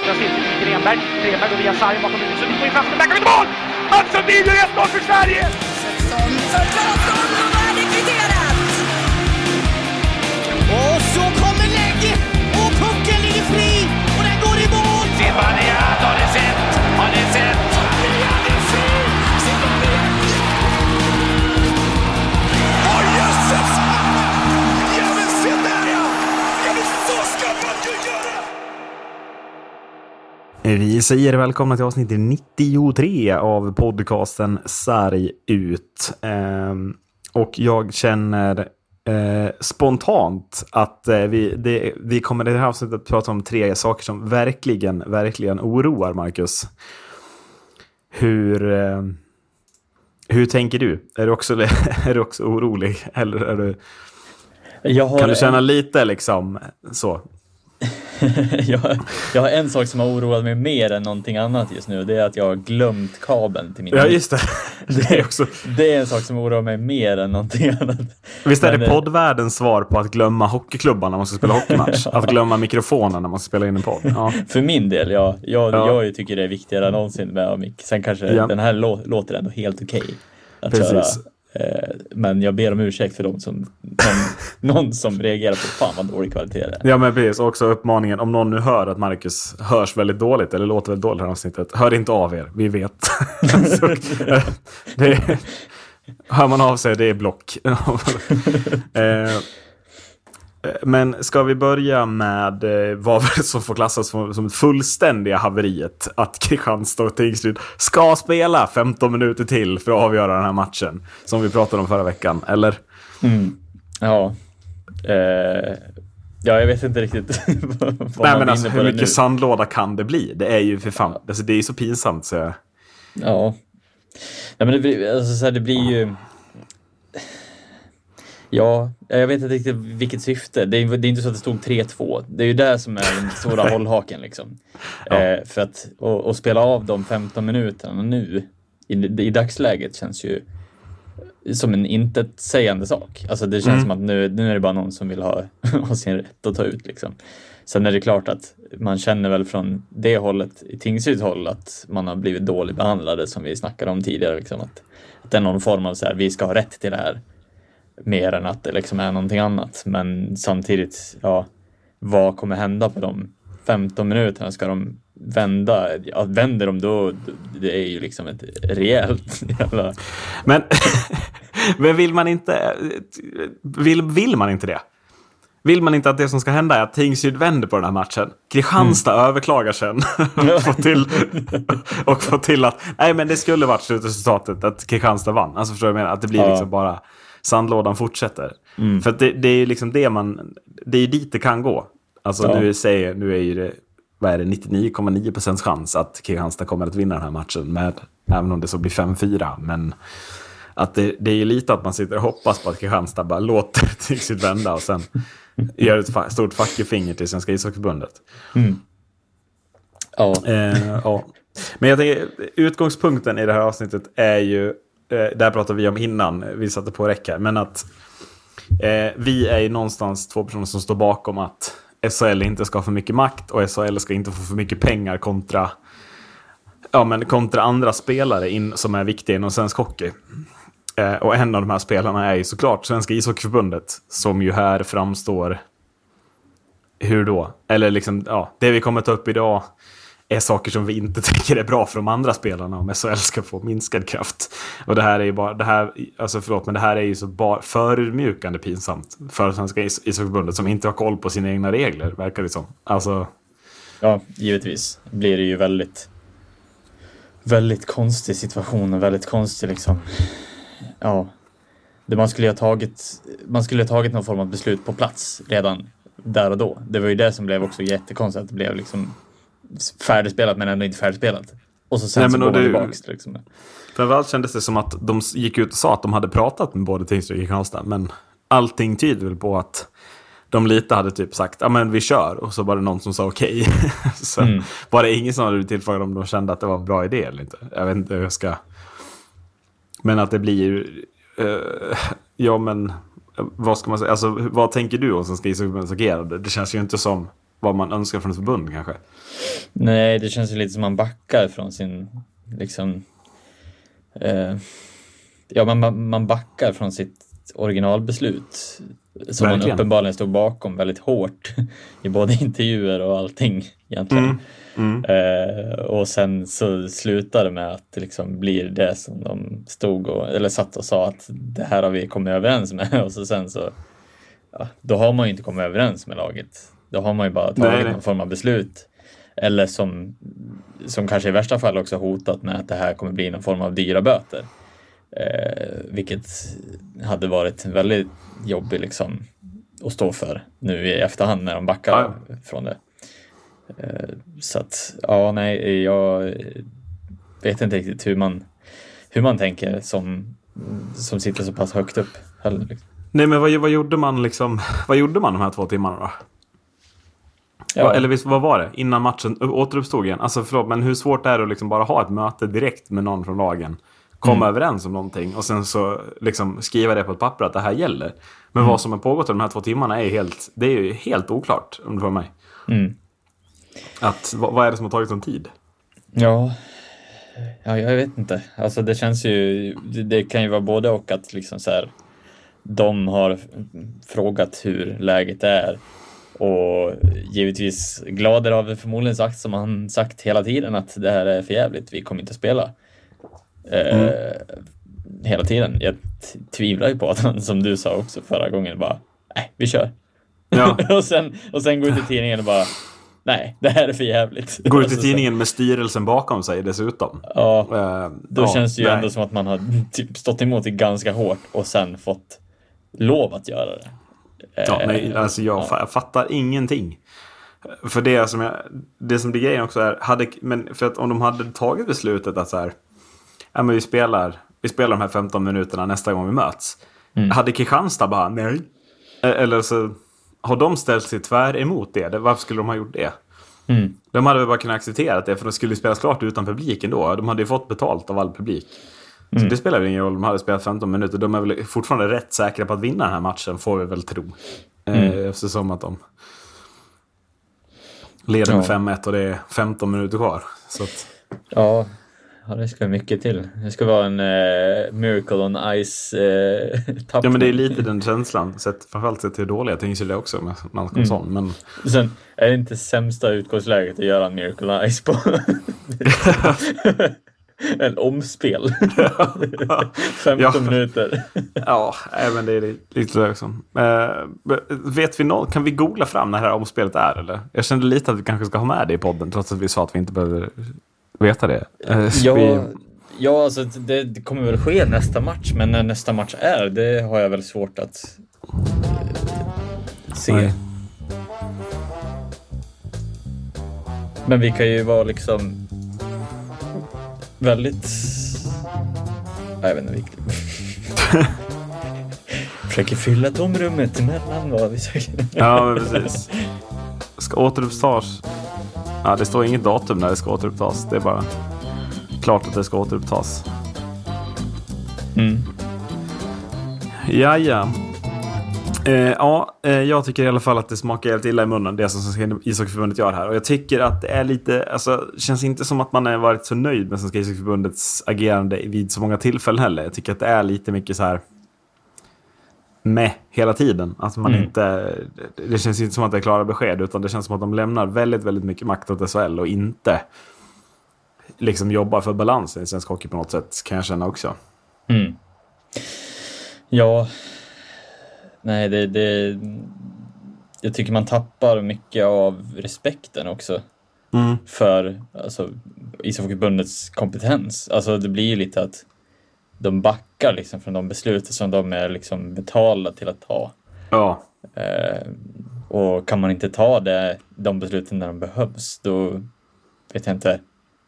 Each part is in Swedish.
vänstra cirkeln Grenberg. Grenberg och via sarg bakom huvudet. Sundin går in fast, men till mål! Mats Sundin gör 1-0 för Sverige! 16, Vi säger välkomna till avsnitt 93 av podcasten Sarg ut. Ehm, och jag känner eh, spontant att eh, vi, det, vi kommer i det här avsnittet att prata om tre saker som verkligen, verkligen oroar Marcus. Hur, eh, hur tänker du? Är du också, är du också orolig? Eller är du, Jag har, kan du känna lite liksom så? jag, jag har en sak som har oroat mig mer än någonting annat just nu. Det är att jag har glömt kabeln till min Ja, just det. Det är också, Det är en sak som oroar mig mer än någonting annat. Visst är Men, det eh, poddvärldens svar på att glömma hockeyklubban när man ska spela hockeymatch? Att glömma mikrofonen när man ska spela in en podd? Ja. För min del, ja. Jag, Ja. jag tycker det är viktigare än någonsin med mick. Sen kanske Ja. den här lå, låter ändå helt okej att Precis. köra. Eh, men jag ber om ursäkt för de som, någon, någon som reagerar på fan vad dålig kvalitet det är. ja, men precis. Också uppmaningen, om någon nu hör att Marcus hörs väldigt dåligt eller låter väldigt dåligt i det här avsnittet, hör inte av er, vi vet. Så, eh, det, hör man av sig, det är block. Eh, Men ska vi börja med eh, vad som får klassas som, som ett fullständiga haveriet? Att Kristianstad och Tingsryd ska spela 15 minuter till för att avgöra den här matchen. Som vi pratade om förra veckan, eller? Ja. Eh, ja, jag vet inte riktigt vad Nej men alltså hur mycket nu. sandlåda kan det bli? Det är ju för fan, alltså, det är så pinsamt så. Ja. Nej, men det blir, alltså, så här, det blir ju... Ja, jag vet inte riktigt vilket syfte. Det är, det är inte så att det stod 3-2. Det är ju det som är den stora hållhaken. Liksom. Ja. Eh, för att och, och spela av de 15 minuterna nu i, i dagsläget känns ju som en intetsägande sak. Alltså det känns Mm. som att nu, nu är det bara någon som vill ha, ha sin rätt att ta ut. Liksom. Sen är det klart att man känner väl från det hållet, i Tingsryds håll, att man har blivit dåligt behandlade som vi snackade om tidigare. Liksom, att, att det är någon form av så här, vi ska ha rätt till det här. Mer än att det liksom är någonting annat. Men samtidigt, ja, vad kommer hända på de 15 minuterna? Ska de vända? Ja, vänder de då, det är ju liksom ett rejält jävla... Men, men vill man inte... Vill, vill man inte det? Vill man inte att det som ska hända är att Tingsryd vänder på den här matchen? Kristianstad Mm. överklagar sen. och, får till, och får till att... Nej, men det skulle varit slutresultatet att Kristianstad vann. Alltså förstår du vad jag menar? Att det blir Ja. liksom bara... Sandlådan fortsätter. Mm. För det, det är ju liksom det man... Det är dit det kan gå. Alltså Ja. nu, säger, nu är ju det... Vad är det? 99,9 procents chans att Kristianstad kommer att vinna den här matchen. Med, även om det så blir 5-4. Men att det, det är ju lite att man sitter och hoppas på att Kristianstad bara låter Tingsryd vända och sen gör ett fa- stort fuckerfinger till Svenska ishockeyförbundet. Ja, Eh, ja. Men jag tänker, utgångspunkten i det här avsnittet är ju, Eh, det här pratade vi om innan vi satte på räck här, men att eh, vi är ju någonstans två personer som står bakom att SHL inte ska ha för mycket makt och SHL ska inte få för mycket pengar kontra, ja, men kontra andra spelare in, som är viktiga inom svensk hockey. Eh, och en av de här spelarna är ju såklart Svenska ishockeyförbundet som ju här framstår hur då? Eller liksom, ja, det vi kommer ta upp idag är saker som vi inte tycker är bra för de andra spelarna om SHL ska få minskad kraft. Och det här är ju bara, det här, alltså förlåt, men det här är ju så bara förmjukande pinsamt för Svenska ishockeyförbundet som inte har koll på sina egna regler, verkar det som. Alltså, ja, givetvis blir det ju väldigt väldigt konstig situation och väldigt konstig liksom. Ja, det man skulle ha tagit. Man skulle ha tagit någon form av beslut på plats redan där och då. Det var ju det som blev också jättekonstigt att det blev liksom färdigspelat men ändå inte färdigspelat. Och så sen Nej, så går man tillbaks liksom. framförallt kändes det som att de gick ut och sa att de hade pratat med både Tingsryd och Kristianstad, men allting tyder väl på att de lite hade typ sagt, ja men vi kör, och så var det någon som sa okej. så Mm. var det ingen som hade blivit tillfrågad om de kände att det var en bra idé eller inte. Jag vet inte hur jag ska... Men att det blir ju... eh, ja men, vad ska man säga? Alltså vad tänker du om Svenska ishockeyförbundets agerande? Det känns ju inte som... vad man önskar från ett förbund kanske. Nej, det känns ju lite som man backar från sin, liksom, eh, ja, man- man, man backar från sitt originalbeslut som man Verkligen. uppenbarligen stod bakom väldigt hårt i både intervjuer och allting egentligen. Mm. Eh, och sen så slutar det med att det liksom blir det som de stod och, eller satt och sa att det här har vi kommit överens med och så sen så, ja, då har man ju inte kommit överens med laget. Då har man ju bara tagit Nej, någon form av beslut. Eller som, som kanske i värsta fall också hotat med att det här kommer bli någon form av dyra böter. Eh, vilket hade varit väldigt jobbigt liksom att stå för nu i efterhand när de backar Ja. från det. Eh, så att, ja, nej, jag vet inte riktigt hur man, hur man tänker som, som sitter så pass högt upp. heller, liksom. Nej, men vad, vad gjorde man liksom? Vad gjorde man de här två timmarna då? Ja, Eller visst, vad var det? Innan matchen återuppstod igen? Alltså förlåt, men hur svårt är det att liksom bara ha ett möte direkt med någon från lagen? Komma Mm. överens om någonting och sen så liksom skriva det på ett papper att det här gäller. Men Mm. vad som har pågått de här två timmarna är helt, det är ju helt oklart om du får mig. Mm. Att, vad, vad är det som har tagit sån tid? Ja, ja, jag vet inte. Alltså det känns ju, det, det kan ju vara både och att liksom så här, de har frågat hur läget är och givetvis Glader har förmodligen sagt som han sagt hela tiden att det här är för jävligt, vi kommer inte att spela. Eh, hela tiden. Jag tvivlar ju på att han, som du sa också förra gången, bara nej, vi kör. Ja. och, sen, och sen gå ut i tidningen och bara nej, det här är för jävligt. Går ut i tidningen med styrelsen bakom sig dessutom. Ja, Eh, då ja, känns det ju nej. ändå som att man har typ stått emot det ganska hårt och sen fått lov att göra det. Ja, Eh, nej, alltså jag, ja. fattar ingenting. För det som, jag, det som blir grejen också är, hade, men för att om de hade tagit beslutet att så här, ja men vi spelar, vi spelar de här 15 minuterna nästa gång vi möts. Mm. Hade Kristianstad bara, nej. Eh, Eller så har de ställt sig tvär emot det. Varför skulle de ha gjort det? Mm. De hade väl bara kunnat acceptera det, för de skulle ju spelas klart utan publiken då. De hade ju fått betalt av all publik. Så Mm. det spelar väl ingen roll, de hade spelat 15 minuter. De är väl fortfarande rätt säkra på att vinna den här matchen, får vi väl tro. Mm. Eh, eftersom att de leder med Ja. 5-1 och det är 15 minuter kvar. Så att, Ja, ja, det ska mycket till. Det ska vara en eh, Miracle on Ice eh, tappning. ja men det är lite den känslan. Sett, framförallt sett hur dåliga Tingsryd är också med Malcolm Mm. Men Sen är det inte sämsta utgångsläget att göra en Miracle on Ice på. en omspel. 15 Ja. minuter. ja, även det är li- lite så också. Eh, vet vi nå- kan vi googla fram när det här omspelet är eller? Jag kände lite att vi kanske ska ha med det i podden trots att vi sa att vi inte behöver veta det. Eh, Ja, vi, ja alltså det, det kommer väl ske nästa match, men när nästa match är, det har jag väl svårt att eh, se. Nej. Men vi kan ju vara liksom väldigt... Jag vet inte vilket... Försöker fylla tomrummet mellan vad vi säger. Ja, men precis. Ska återupptas. Ja, det står inget datum när det ska återupptas. Det är bara klart att det ska återupptas. Mm. Ja, ja. Eh, ja, eh, jag tycker i alla fall att det smakar helt illa i munnen, det som Svenska ishockeyförbundet gör här. Och jag tycker att det är lite, alltså, känns inte som att man har varit så nöjd med Svenska ishockeyförbundets agerande vid så många tillfällen heller. Jag tycker att det är lite mycket så här med hela tiden. Att man Mm. inte, det känns inte som att det är klara besked, utan det känns som att de lämnar väldigt, väldigt mycket makt åt SHL och inte liksom jobbar för balansen i svensk hockey på något sätt, kan jag känna också. Mm. Ja, nej det, det... Jag tycker man tappar mycket av respekten också Mm. för alltså, ishockeyförbundets kompetens. Alltså det blir ju lite att de backar liksom från de beslut som de är liksom betalda till att ta. Ja, Eh, och kan man inte ta det, de besluten när de behövs, då vet jag inte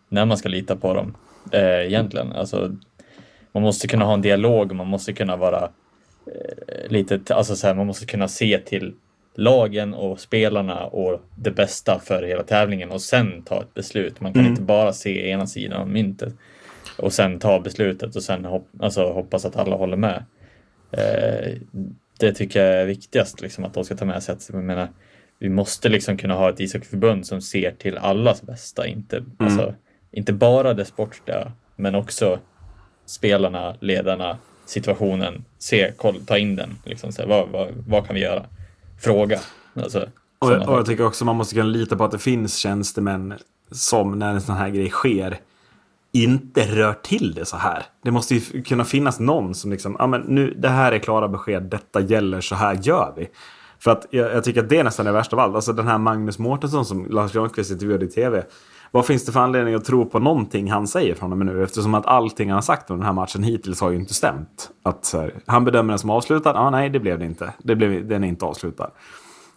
när man ska lita på dem eh, egentligen. Alltså, man måste kunna ha en dialog, man måste kunna vara eh, lite, alltså så här, man måste kunna se till lagen och spelarna och det bästa för hela tävlingen och sen ta ett beslut. Man kan Mm. inte bara se ena sidan av myntet och sen ta beslutet och sen hopp, alltså, hoppas att alla håller med. Eh, det tycker jag är viktigast, liksom, att de ska ta med sig att jag menar, vi måste liksom kunna ha ett ishockeyförbund som ser till allas bästa, inte, Mm. alltså, inte bara det sportsliga, men också spelarna, ledarna, situationen, se, koll, ta in den. Liksom, så här, vad, vad, vad kan vi göra? Fråga. Alltså, Och, och jag tycker också man måste kunna lita på att det finns tjänstemän som när en sån här grej sker inte rör till det så här. Det måste ju kunna finnas någon som liksom, ja men nu, det här är klara besked, detta gäller, så här gör vi. För att jag, jag tycker att det är nästan det värsta av allt. Alltså den här Magnus Mårtensson som Lars Granqvist intervjuade i tv. Vad finns det för anledning att tro på någonting han säger från och med nu? Eftersom att allting han har sagt om den här matchen hittills har ju inte stämt. Att här, han bedömer den som avslutad. Ja, nej, det blev det inte. Det blev, den är inte avslutad.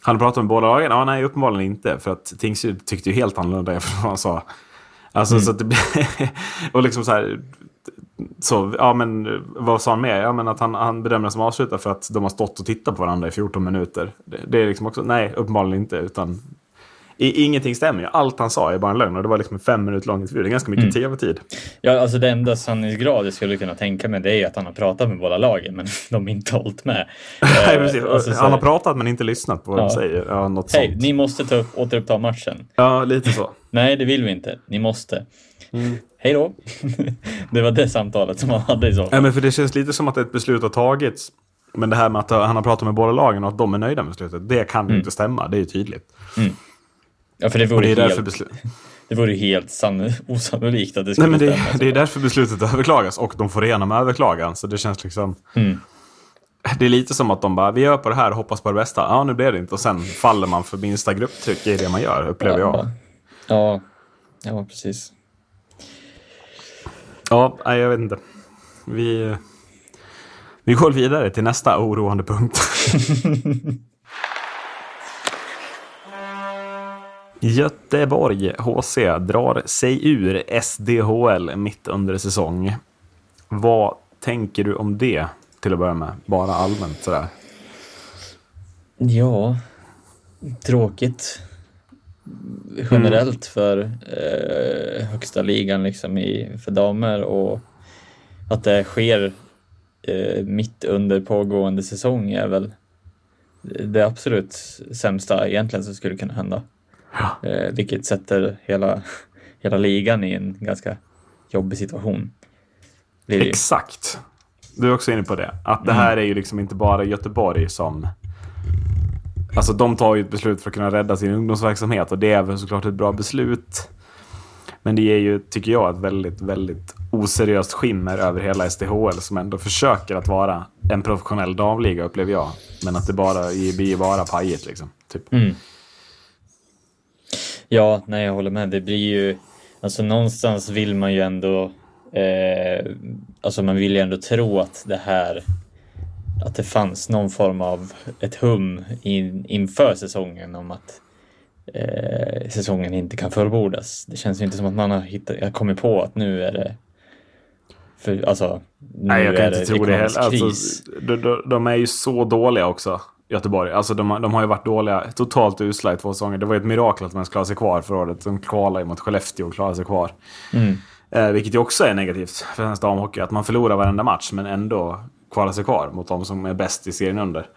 Han pratat med båda lagen? Ja, nej, uppenbarligen inte. För att Tingsryd tyckte ju helt annorlunda än vad han sa. Alltså så att det blir... och liksom så här... Så, ja men vad sa han mer? Ja men att han, han bedömer den som avslutad för att de har stått och tittat på varandra i 14 minuter. Det, det är liksom också, nej uppenbarligen inte. Utan i, ingenting stämmer ju. Allt han sa är bara en lögn. Och det var liksom en fem minuter lång intervju. Det är ganska mycket tv-tid. Ja, alltså det enda sanningsgrad jag skulle kunna tänka mig det är att han har pratat med båda lagen, men de inte har hållit med. Nej, Eh, precis. alltså, så han har pratat men inte lyssnat på vad Ja. de säger. Ja, något Hej, sånt. ni måste ta upp, återuppta matchen. Ja, lite så. Nej, det vill vi inte. Ni måste. Mm. Hej då. det var det samtalet som han hade i så Ja, fall. men för det känns lite som att ett beslut har tagits. Men det här med att han har pratat med båda lagen och att de är nöjda med beslutet. Det kan ju inte stämma. Det är ju tydligt. Ja, för det vore det är därför helt, beslut... det vore helt sann, osannolikt att det Nej, skulle men det, stämma. det är därför beslutet överklagas och de får igenom överklagan. Så det känns liksom... Mm. Det är lite som att de bara, vi gör på det här och hoppas på det bästa. Ja, nu blev det inte. Och sen faller man för minsta grupptryck i det man gör, upplever jag. Ja, ja precis. Ja, nej, jag vet inte. Vi, vi går vidare till nästa oroande punkt. Göteborg HC drar sig ur SDHL mitt under säsong. Vad tänker du om det till att börja med? Bara allmänt sådär. Ja, tråkigt. Generellt för eh, högsta ligan liksom i, för damer och att det sker eh, mitt under pågående säsong är väl det absolut sämsta egentligen som skulle kunna hända. Eh, vilket sätter hela, hela ligan i en ganska jobbig situation. Exakt. Du är också inne på det. Att det här är ju liksom inte bara Göteborg som... Alltså de tar ju ett beslut för att kunna rädda sin ungdomsverksamhet och det är väl såklart ett bra beslut. Men det är ju, tycker jag, ett väldigt, väldigt oseriöst skimmer över hela SDHL som ändå försöker att vara en professionell damliga upplever jag. Men att det bara blir bara pajigt liksom. Typ. Mm. Ja, nej, jag håller med. Det blir ju, alltså någonstans vill man ju ändå, eh, alltså man vill ju ändå tro att det här, att det fanns någon form av ett hum in, inför säsongen om att eh, säsongen inte kan fullbordas. Det känns ju inte som att man har hittat, kommit på att nu är det, för, alltså, nu Nej, jag kan är inte det tro det heller. Alltså, de, de är ju så dåliga också, Göteborg. Alltså, de, de har ju varit dåliga, totalt usla i två säsonger. Det var ju ett mirakel att man klarade sig kvar förra året. De kvalade ju mot Skellefteå och klarade sig kvar. Mm. Eh, vilket ju också är negativt för svensk damhockey. Att man förlorar varenda match men ändå kvalar sig kvar mot de som är bäst i serien under.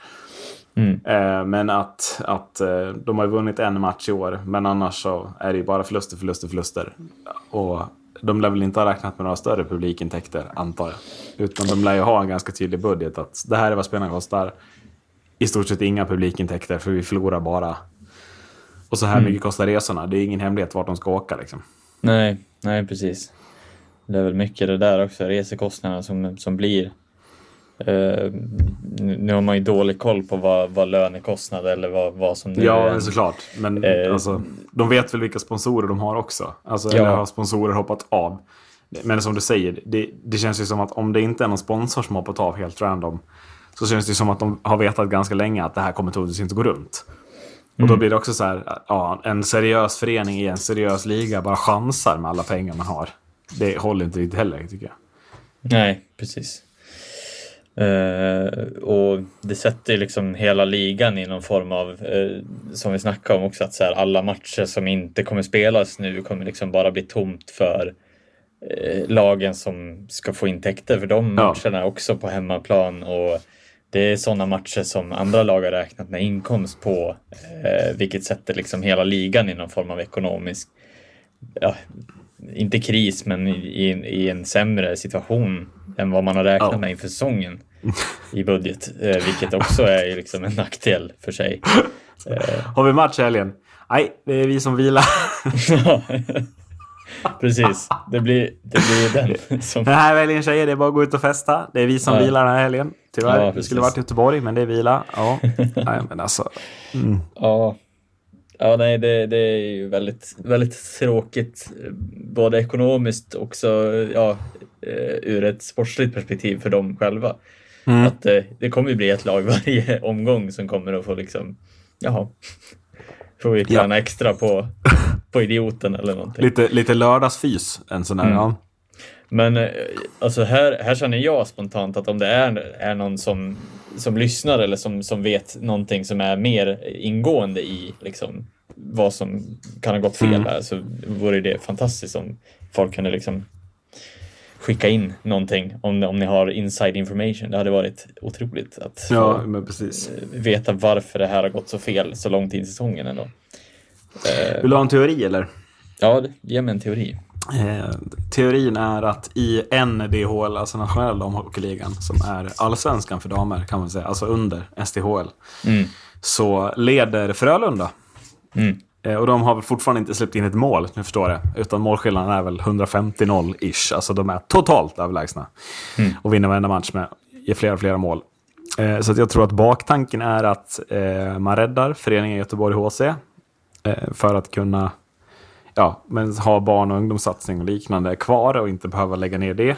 Mm. Eh, men att, att eh, de har ju vunnit en match i år. Men annars så är det ju bara förluster, förluster, förluster. Och de lär väl inte ha räknat med några större publikintäkter, antar jag. Utan de lär ju ha en ganska tydlig budget. Att det här är vad spelarna kostar. I stort sett inga publikintäkter, för vi förlorar bara. Och så här mycket kostar resorna. Det är ingen hemlighet vart de ska åka liksom. Nej, nej precis. Det är väl mycket det där också, resekostnaderna som, som blir. Eh, nu har man ju dålig koll på vad, vad lönekostnad eller vad, vad som nu Ja, är. såklart. Men Eh, alltså, de vet väl vilka sponsorer de har också. Alltså, Ja. Eller har sponsorer hoppat av. Men som du säger, det, det känns ju som att om det inte är någon sponsor som hoppat av helt random. Så känns det som att de har vetat ganska länge att det här kommer troligtvis inte gå runt. Och Mm. då blir det också så här, ja, en seriös förening i en seriös liga bara chansar med alla pengar man har. Det håller inte riktigt heller, tycker jag. Nej, precis. Eh, och det sätter liksom hela ligan i någon form av, eh, som vi snackade om också, att så här, alla matcher som inte kommer spelas nu kommer liksom bara bli tomt för eh, lagen som ska få intäkter för de Ja. matcherna också på hemmaplan och det är sådana matcher som andra lag har räknat med inkomst på, eh, vilket sätter liksom hela ligan i någon form av ekonomisk, ja, inte kris, men i, i en sämre situation än vad man har räknat Ja. med inför säsongen i budget, eh, vilket också är liksom en nackdel för sig. Har vi match i helgen? Nej, det är vi som vilar. Precis, det blir, det blir den som... Den här helgen tjejer, det är bara att gå ut och festa. Det är vi som Ja. vilar den här helgen. Tyvärr. Ja, precis. skulle varit i Göteborg, men det är vila. Ja, nej, men alltså. Ja, ja nej, det, det är ju väldigt, väldigt tråkigt, både ekonomiskt och också ja, eh, ur ett sportsligt perspektiv för dem själva. Att eh, det kommer ju bli ett lag varje omgång som kommer att få liksom, jaha, får vi träna extra på, på idioten eller någonting. Lite, lite lördagsfys, en sån Mm. här. Ja. Men eh, alltså här, här känner jag spontant att om det är, är någon som, som lyssnar eller som, som vet någonting som är mer ingående i liksom, vad som kan ha gått fel här så vore det fantastiskt om folk kunde liksom skicka in någonting om, om ni har inside information. Det hade varit otroligt att ja, precis. veta varför det här har gått så fel så långt in i säsongen ändå. Eh, Vill du ha en teori eller? ja, ge mig en teori. Eh, teorin är att i NDHL, alltså nationella damhockeyligan, som är allsvenskan för damer kan man säga, alltså under SDHL, Mm. så leder Frölunda. Mm. Eh, och de har väl fortfarande inte släppt in ett mål, nu förstår det. Utan målskillnaden är väl 150-0-ish. Alltså de är totalt överlägsna. Och vinner varenda match med i flera, flera mål. Eh, så jag tror att baktanken är att man räddar föreningen Göteborg HC. Eh, för att kunna ja, men ha barn och ungdomssatsning och liknande kvar och inte behöva lägga ner det.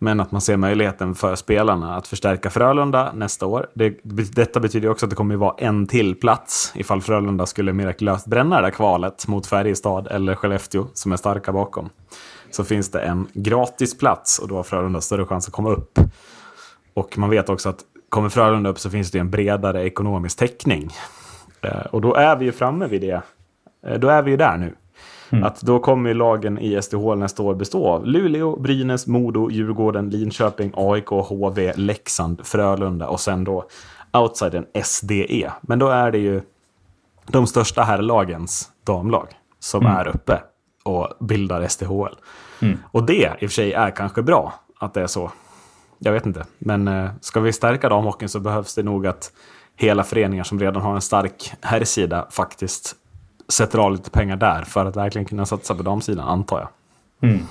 Men att man ser möjligheten för spelarna att förstärka Frölunda nästa år. Det, detta betyder också att det kommer att vara en till plats ifall Frölunda skulle mirakulöst bränna det där kvalet mot Färjestad eller Skellefteå som är starka bakom. Så finns det en gratis plats och då har Frölunda större chans att komma upp. Och man vet också att kommer Frölunda upp så finns det en bredare ekonomisk täckning. Eh, Och då är vi ju framme vid det. Eh, Då är vi ju där nu. Att då kommer lagen i SDHL nästa år bestå av Luleå, Brynäs, Modo, Djurgården, Linköping, AIK, HV, Leksand, Frölunda och sen då outsidern SDE. Men då är det ju de största herrlagens damlag som är uppe och bildar SDHL. Och det i och för sig är kanske bra att det är så. Jag vet inte. Men eh, ska vi stärka damhockeyn så behövs det nog att hela föreningar som redan har en stark herrsida faktiskt sätter av lite pengar där för att verkligen kunna satsa på damsidan, antar jag. Mm.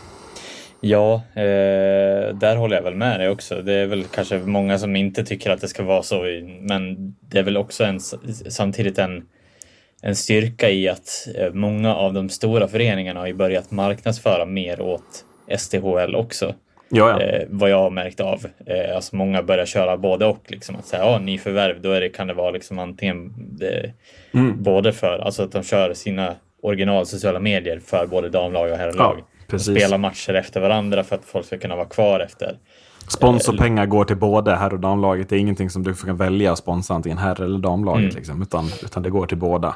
Ja, eh, där håller jag väl med dig också. Det är väl kanske många som inte tycker att det ska vara så, men det är väl också en, samtidigt en, en styrka i att eh, många av de stora föreningarna har ju börjat marknadsföra mer åt STHL också. Ja, ja. Eh, vad jag har märkt av. Eh, alltså många börjar köra både och. Liksom, att säga, ja, nyförvärv, då är det, kan det vara liksom antingen det, Mm. både för, alltså att de kör sina original sociala medier för både damlag och herrlag. Ja, spelar matcher efter varandra för att folk ska kunna vara kvar efter. Sponsorpengar går till både herr och damlaget. Det är ingenting som du kan välja att sponsra antingen herr eller damlaget. Mm. Liksom, utan, utan det går till båda. Eh,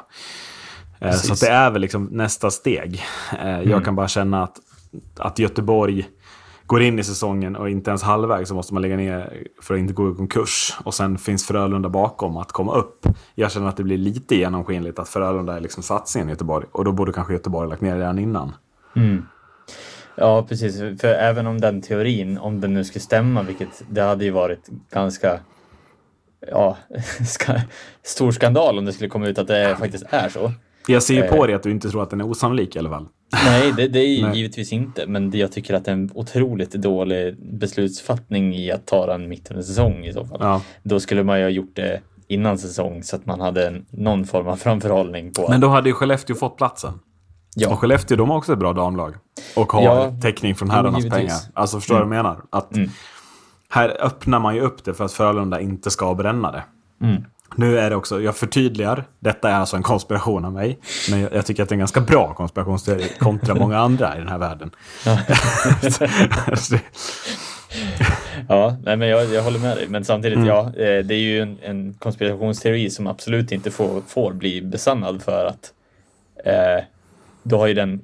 Precis. Så det är väl liksom nästa steg. Eh, Mm. Jag kan bara känna att, att Göteborg går in i säsongen och inte ens halvvägs så måste man lägga ner för att inte gå i konkurs. Och sen finns Frölunda bakom att komma upp. Jag känner att det blir lite genomskinligt att Frölunda är liksom satsningen i Göteborg. Och då borde kanske Göteborg lagt ner redan innan. Mm. Ja, precis. För även om den teorin, om den nu skulle stämma, vilket det hade ju varit ganska ja, ska, stor skandal om det skulle komma ut att det faktiskt är så. Jag ser ju på Eh. dig att du inte tror att den är osannolik i alla fall. Nej, det, det är ju Nej. givetvis inte, men jag tycker att det är en otroligt dålig beslutsfattning i att ta den mitt under säsong i så fall. Ja. Då skulle man ju ha gjort det innan säsong så att man hade en, någon form av framförhållning på Men då hade ju Skellefteå fått platsen. Ja. Och Skellefteå, de har också ett bra damlag. Och har Ja. täckning från herrarnas givetvis. pengar. Alltså förstår du vad jag menar? Att Mm. Här öppnar man ju upp det för att Frölunda inte ska bränna det. Mm. Nu är det också, jag förtydligar, detta är alltså en konspiration av mig. Men jag, jag tycker att det är en ganska bra konspirationsteori kontra många andra i den här världen. Ja, nej, men jag, jag håller med dig. Men samtidigt, Mm. ja, eh, det är ju en, en konspirationsteori som absolut inte får, får bli besannad för att eh, då har ju den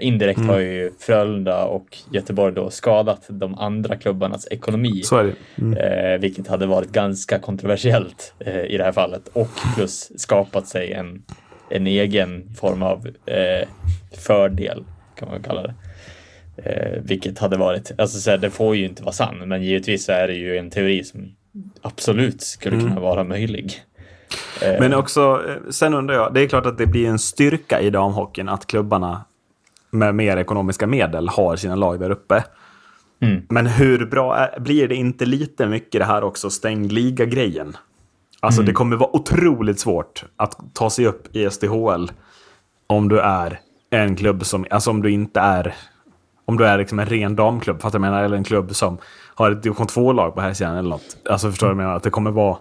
indirekt har ju Frölunda och Göteborg då skadat de andra klubbarnas ekonomi. Så. Mm. Eh, vilket hade varit ganska kontroversiellt eh, i det här fallet och plus skapat sig en, en egen form av eh, fördel kan man kalla det. Eh, vilket hade varit, alltså så här, det får ju inte vara sann, men givetvis så är det ju en teori som absolut skulle kunna vara möjlig. Eh, Men också, eh, sen undrar jag, det är klart att det blir en styrka i damhockeyn att klubbarna med mer ekonomiska medel har sina lag där uppe. Mm. Men hur bra är, blir det inte lite mycket det här också stängd liga-grejen? Alltså Mm. det kommer vara otroligt svårt att ta sig upp i SDHL om du är en klubb som, alltså om du inte är, om du är liksom en ren damklubb, fattar du jag menar? Eller en klubb som har ett division 2-lag på här sidan eller något. Alltså förstår du vad jag menar? Att det kommer vara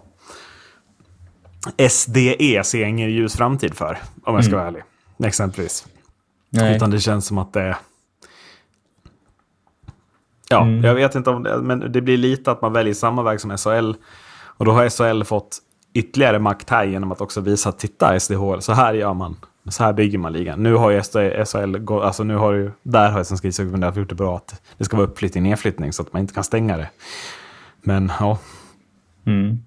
SDE ser jag ingen ljus framtid för, om jag ska vara ärlig. Exempelvis. nej. Utan det känns som att det... Ja, Mm. jag vet inte om det, men det blir lite att man väljer samma väg som SHL. Och då har SHL fått ytterligare makt här genom att också visa att titta SDHL, så här gör man. Så här bygger man ligan. Nu har ju SHL, alltså nu har ju, där har Svenska ishockeyförbundet gjort det bra att det ska vara uppflyttning, nedflyttning så att man inte kan stänga det. Men ja, Mm.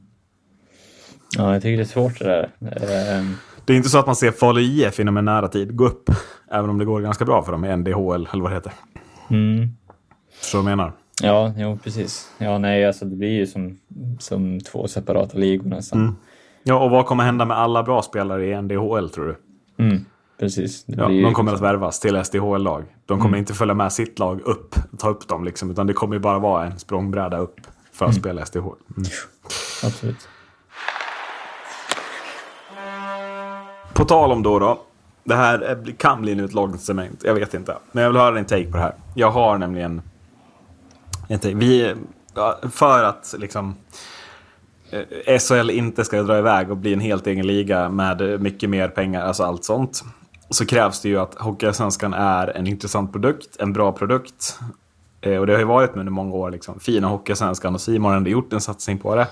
Ja, jag tycker det är svårt det där. Ehm, det är inte så att man ser Falu IF inom en nära tid gå upp. Även om det går ganska bra för dem i NDHL, eller vad det heter. Mm. Så jag menar. Ja, jo, precis. Ja, nej, alltså det blir ju som, som två separata ligor nästan. Mm. Ja, och vad kommer hända med alla bra spelare i NDHL tror du? Mm. Precis. Ja, de kommer att liksom- värvas till SDHL-lag. De kommer inte följa med sitt lag upp, ta upp dem liksom, utan det kommer bara vara en språngbräda upp för att spela SDHL. Mm. Absolut. På tal om då då. Det här kan bli nu ett cement. Jag vet inte. Men jag vill höra din take på det här. Jag har nämligen en take. Vi, för att liksom eh, SHL inte ska dra iväg och bli en helt egen liga med mycket mer pengar, alltså allt sånt. Så krävs det ju att Hockeyallsvenskan är en intressant produkt, en bra produkt. Eh, och det har ju varit med under många år. Liksom. Fina Hockeyallsvenskan och Simon har ändå gjort en satsning på det.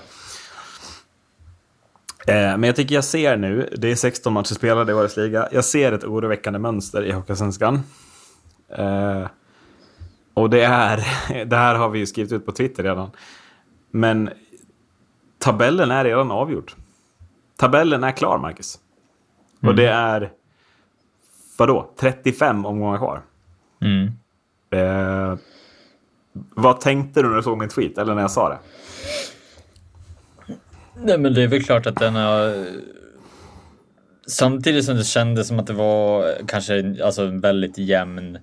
Eh, Men jag tycker jag ser nu, det är 16 matcher spelade i årets liga, jag ser ett oroväckande mönster i Hockeyallsvenskan. Eh, och det är, det här har vi ju skrivit ut på Twitter redan. Men tabellen är redan avgjord. Tabellen är klar, Marcus. Och det är, vadå, 35 omgångar kvar. Mm. Eh, vad tänkte du när du såg min tweet, eller när jag sa det? Nej, men det är väl klart att den har... Samtidigt som det kändes som att det var kanske alltså en väldigt jämn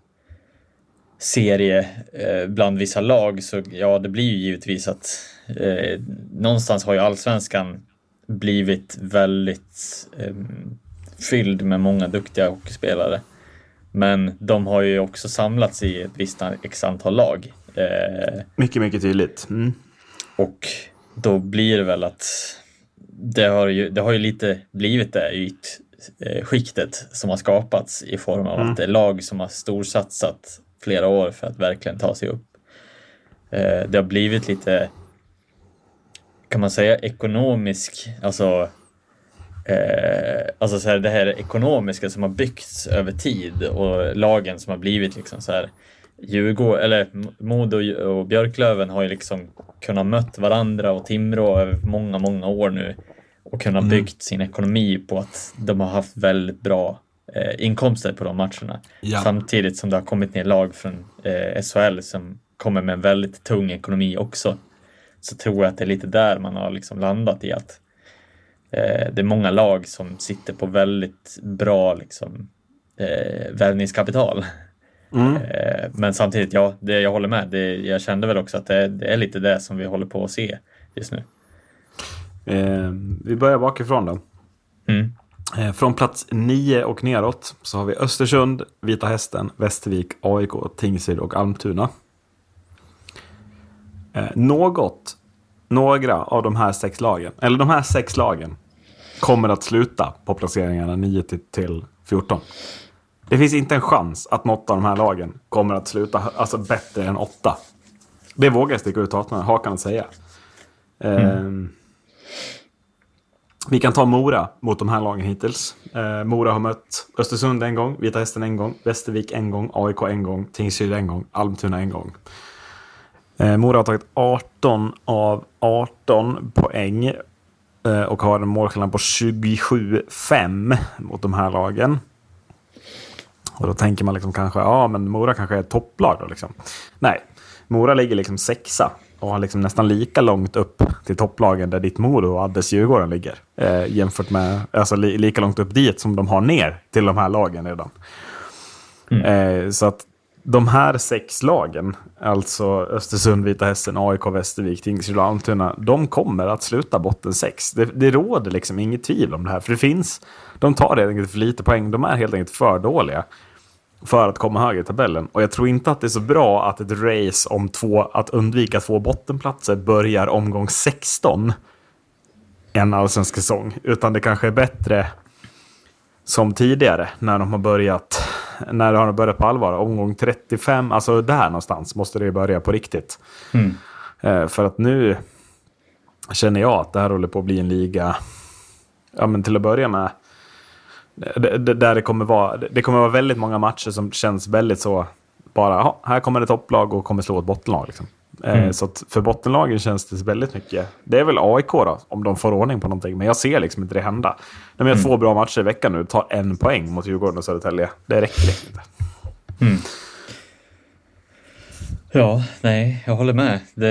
serie eh, bland vissa lag så ja, det blir ju givetvis att eh, någonstans har ju allsvenskan blivit väldigt eh, fylld med många duktiga hockeyspelare. Men de har ju också samlats i ett visst x antal lag. Eh, Mycket, mycket tydligt. Mm. och då blir det väl att det har ju, det har ju lite blivit det ytskiktet som har skapats i form av att det är lag som har storsatsat flera år för att verkligen ta sig upp. Eh, Det har blivit lite, kan man säga, ekonomisk, alltså Eh, alltså så här, det här ekonomiska som har byggts över tid och lagen som har blivit liksom så här Djurgården, eller Modo och Björklöven har ju liksom kunnat mött varandra och Timrå över många, många år nu och kunnat byggt sin ekonomi på att de har haft väldigt bra eh, inkomster på de matcherna. Ja. Samtidigt som det har kommit ner lag från eh, SHL som kommer med en väldigt tung ekonomi också. Så tror jag att det är lite där man har liksom landat i att eh, det är många lag som sitter på väldigt bra liksom, eh, värvningskapital. Eh, men samtidigt, ja, det, jag håller med. Det, jag kände väl också att det, det är lite det som vi håller på att se just nu. Eh, vi börjar bakifrån då. Mm. Eh, från plats 9 och neråt så har vi Östersund, Vita Hästen, Västervik, AIK, Tingsryd och Almtuna. Eh, något, några av de här sex lagen, eller de här sex lagen, kommer att sluta på placeringarna 9 till, till 14. Det finns inte en chans att något av de här lagen kommer att sluta alltså bättre än 8. Det vågar jag sticka ut hakan och säga. Ehm, Vi kan ta Mora mot de här lagen hittills. Eh, Mora har mött Östersund en gång, Vita Hästen en gång, Västervik en gång, AIK en gång, Tingsryd en gång, Almtuna en gång. Eh, Mora har tagit 18 av 18 poäng eh, och har en målskillnad på 27-5 mot de här lagen. Och då tänker man liksom kanske, ja men Mora kanske är ett topplag då liksom. Nej, Mora ligger liksom sexa och har liksom nästan lika långt upp till topplagen där ditt Modo och Addes Djurgården ligger. Eh, jämfört med, alltså li, lika långt upp dit som de har ner till de här lagen redan. Eh, så att de här sex lagen, alltså Östersund, Vita Hästen, AIK, Västervik, Tingsryd och Almtuna, de kommer att sluta botten sex. Det, det råder liksom inget tvivel om det här, för det finns, de tar helt enkelt för lite poäng, de är helt enkelt för dåliga för att komma högre i tabellen. Och jag tror inte att det är så bra att ett race om två, att undvika två bottenplatser börjar omgång 16 en allsvensk säsong, utan det kanske är bättre som tidigare när de har börjat när det har börjat på allvar. Omgång 35, alltså där någonstans måste det börja på riktigt. Mm. Eh, för att nu känner jag att det här håller på att bli en liga, ja men till att börja med, där det kommer vara, det kommer vara väldigt många matcher som känns väldigt så, bara "Jaha, här kommer det topplag och kommer slå ett bottenlag. Liksom. Eh, Mm. Så att för bottenlagen känns det väldigt mycket. Det är väl AIK då, om de får ordning på någonting. Men jag ser liksom inte det hända. De Mm. har två bra matcher i veckan nu, tar en poäng mot Djurgården och Södertälje. Det räcker liksom inte. Ja, nej, jag håller med. Det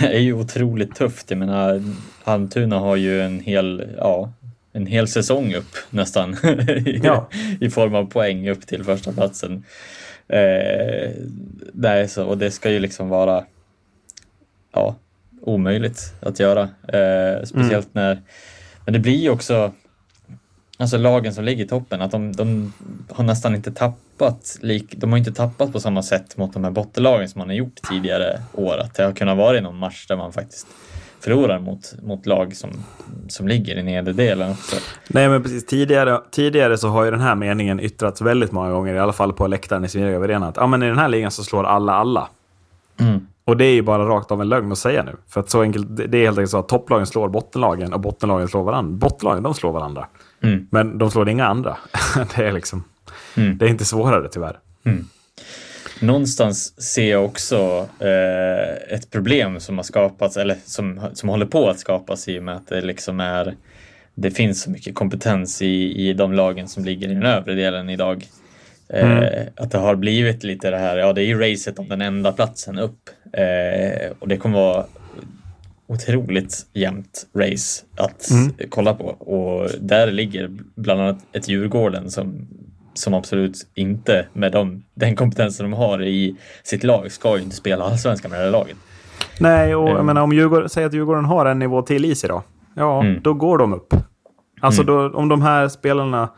är ju otroligt tufft. Jag menar, Almtuna har ju en hel, ja, en hel säsong upp nästan i, Ja. i form av poäng upp till första platsen. Eh, nej, så, och det ska ju liksom vara ja, omöjligt att göra. Eh, speciellt när, men det blir ju också Alltså lagen som ligger i toppen, att de, de har nästan inte tappat, lik, de har inte tappat på samma sätt mot de här bottenlagen som man har gjort tidigare år. Att det har kunnat vara någon match där man faktiskt förlorar mot, mot lag som, som ligger i nedre delen också. Nej, men precis. Tidigare, tidigare så har ju den här meningen yttrats väldigt många gånger, i alla fall på läktaren i Smirgov Arena. Att ja, men i den här ligan så slår alla alla. Mm. Och det är ju bara rakt av en lögn att säga nu. För att så enkelt, det är helt enkelt så att topplagen slår bottenlagen och bottenlagen slår varandra. Bottenlagen, de slår varandra. Mm. Men de slår inga andra. det är liksom... Mm. Det är inte svårare tyvärr. Någonstans ser jag också eh, ett problem som har skapats, eller som, som håller på att skapas i och med att det liksom är det finns så mycket kompetens i, i de lagen som ligger i den övre delen idag. Eh, Att det har blivit lite det här, ja det är ju racet om den enda platsen upp. Eh, och det kommer vara otroligt jämnt race att kolla på. Och där ligger bland annat ett Djurgården som, som absolut inte med de, den kompetensen de har i sitt lag ska ju inte spela allsvenskan med det här laget. Nej, och jag Mm. menar om Djurgården, säg att Djurgården har en nivå till i sig då. Ja, Mm. då går de upp. Alltså då, om de här spelarna,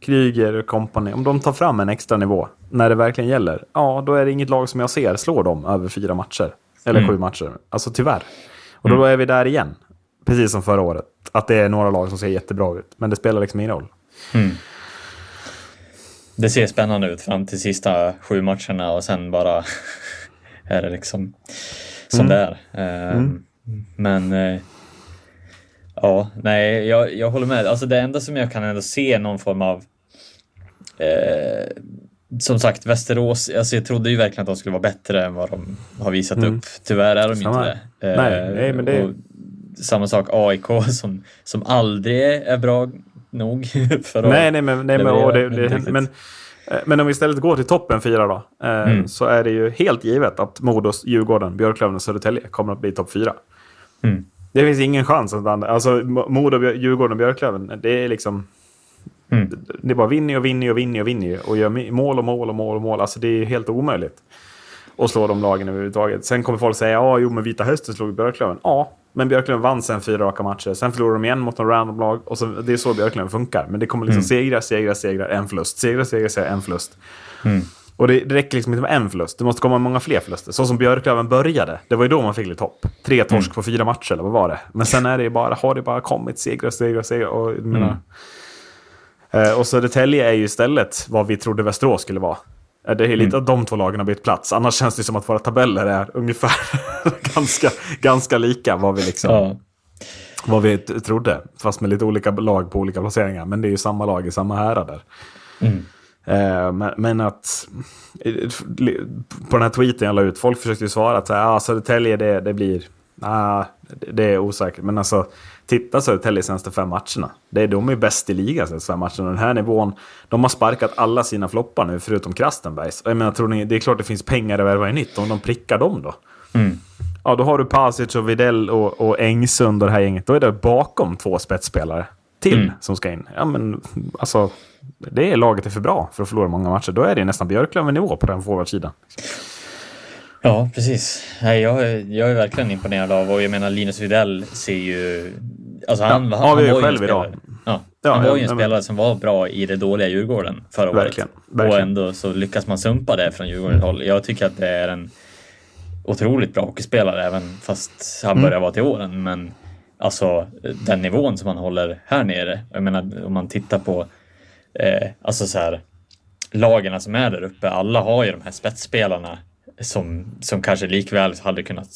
Kryger och company, om de tar fram en extra nivå när det verkligen gäller, ja, då är det inget lag som jag ser slår dem över fyra matcher. Eller Mm. sju matcher. Alltså tyvärr. Och då är vi där igen. Precis som förra året. Att det är några lag som ser jättebra ut. Men det spelar liksom ingen roll. Det ser spännande ut fram till sista sju matcherna och sen bara är det liksom som det är. Ehm, Men eh, ja, nej, jag, jag håller med. Alltså det enda som jag kan ändå se någon form av eh, som sagt, Västerås, alltså jag trodde ju verkligen att de skulle vara bättre än vad de har visat upp. Tyvärr är de Samma. inte det. Nej, nej, men det- samma sak AIK som, som aldrig är bra nog för att Nej, nej, men, nej, men, och det, det, men, men om vi istället går till toppen fyra då. Eh, Mm. Så är det ju helt givet att Modos, Djurgården, Björklöven och Södertälje kommer att bli topp fyra. Mm. Det finns ingen chans att alltså Mo- Modo, Djurgården och Björklöven, det är liksom... Mm. Det är bara vinner och vinner och vinner och vinner och gör mål och mål och mål och mål. Alltså det är helt omöjligt att slå de lagen överhuvudtaget. Sen kommer folk säga ja, jo men Vita Hästen slog Björklöven. Ja, men Björklöven vann sen fyra raka matcher. Sen förlorade de igen mot en random lag och så, det är så Björklöven funkar. Men det kommer liksom segra, segra, segra, en förlust. Segra, segra, segra, en förlust. Och det, det räcker liksom inte med en förlust. Det måste komma många fler förluster. Så som Björklöven började. Det var ju då man fick lite hopp. Tre torsk på fyra matcher, eller vad var det? Men sen är det bara, har det bara kommit segrar, segrar, segrar. Och, menar, eh, och Södertälje är ju istället vad vi trodde Västerås skulle vara. Eh, Det är lite att de två lagen har bytt plats. Annars känns det som att våra tabeller är ungefär ganska, ganska lika. Vad vi liksom... Ja. vad vi trodde. Fast med lite olika lag på olika placeringar. Men det är ju samma lag i samma härader. Mm. Eh, men, men att på den här tweeten jag la ut, folk försökte ju svara att så här, ah, Södertälje det, det blir, ah, det, det är osäkert. Men alltså, titta Södertälje senaste fem matcherna. Det, de är bäst i ligan senaste fem matcherna. Den här nivån, de har sparkat alla sina floppar nu förutom Krastenbergs. Jag menar, tror ni, det är klart det finns pengar att värva i nytt. Om de prickar dem då? Mm. Ja, då har du Pasic och Videll och, och Engsund och det här gänget. Då är det bakom två spetsspelare till Mm. som ska in. Ja, men alltså, det är laget är för bra för att förlora många matcher. Då är det nästan Björklöven-nivå på den forwardsidan. Ja, precis. Jag, är- jag är verkligen imponerad av och jag menar Linus Widell ser ju... Alltså han, Ja, han, han var själv idag. Ja, Ja, han var ju en spelare som var bra i det dåliga Djurgården förra Verkligen, året. verkligen. Och ändå så lyckas man sumpa det från Djurgårdens håll. Jag tycker att det är en otroligt bra hockeyspelare även fast han Mm. börjar vara till åren. Men alltså den nivån som han håller här nere. Jag menar om man tittar på eh, alltså så här lagarna som är där uppe. Alla har ju de här spetsspelarna som, som kanske likväl hade kunnat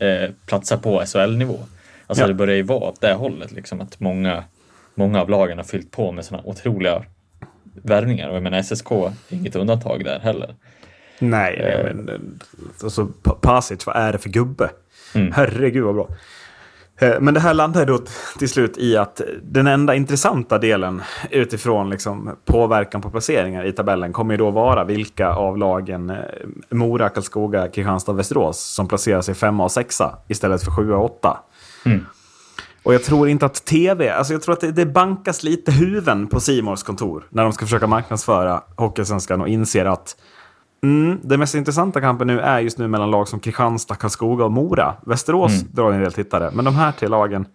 eh, platsa på SHL-nivå. Alltså Ja. det börjar ju vara åt det hållet liksom att många, många av lagen har fyllt på med sådana otroliga värvningar och jag menar SSK är inget undantag där heller. Nej, Eh. men alltså, Pa- Pasic, vad är det för gubbe? Mm. Herregud vad bra. Eh, Men det här landar då till slut i att den enda intressanta delen utifrån liksom påverkan på placeringar i tabellen kommer ju då vara vilka av lagen eh, Mora, Karlskoga, Kristianstad och Västerås som placerar sig femma och sexa istället för sjua och åtta. Mm. Och jag tror inte att tv, alltså jag tror att det, det bankas lite huvuden på Simors kontor när de ska försöka marknadsföra Hockeysvenskan och inser att Mm, den mest intressanta kampen nu är just nu mellan lag som Kristianstad, Karlskoga och Mora. Västerås drar en del tittare, men de här tre lagen,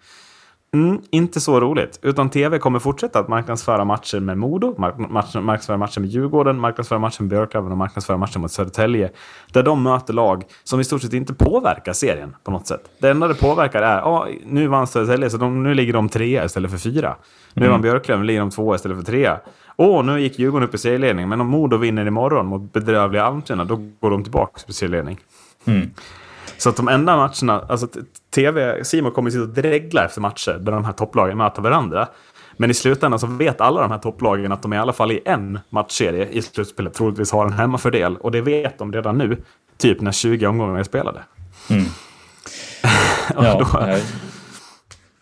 mm, inte så roligt. Utan tv kommer fortsätta att marknadsföra matcher med Modo, mark marknadsföra matcher med Djurgården, marknadsföra matcher med Björklöven och marknadsföra matcher mot Södertälje. Där de möter lag som i stort sett inte påverkar serien på något sätt. Det enda det påverkar är, ja, nu vann Södertälje, så de, nu ligger de trea istället för fyra. Nu vann Björklöven, ligger de tvåa istället för trea. Åh, nu gick Djurgården upp i serieledning, men om Modo vinner imorgon mot bedrövliga Almtuna, då går de tillbaka på serieledning. Mm. Så att de enda matcherna, alltså TV, Simon kommer sitta och dregla efter matcher där de här topplagen möter varandra. Men i slutändan så vet alla de här topplagen att de i alla fall i en matchserie i slutspelet troligtvis har en hemmafördel. Och det vet de redan nu, typ när 20 omgångar är spelade. Mm. Och Ja, då- jag-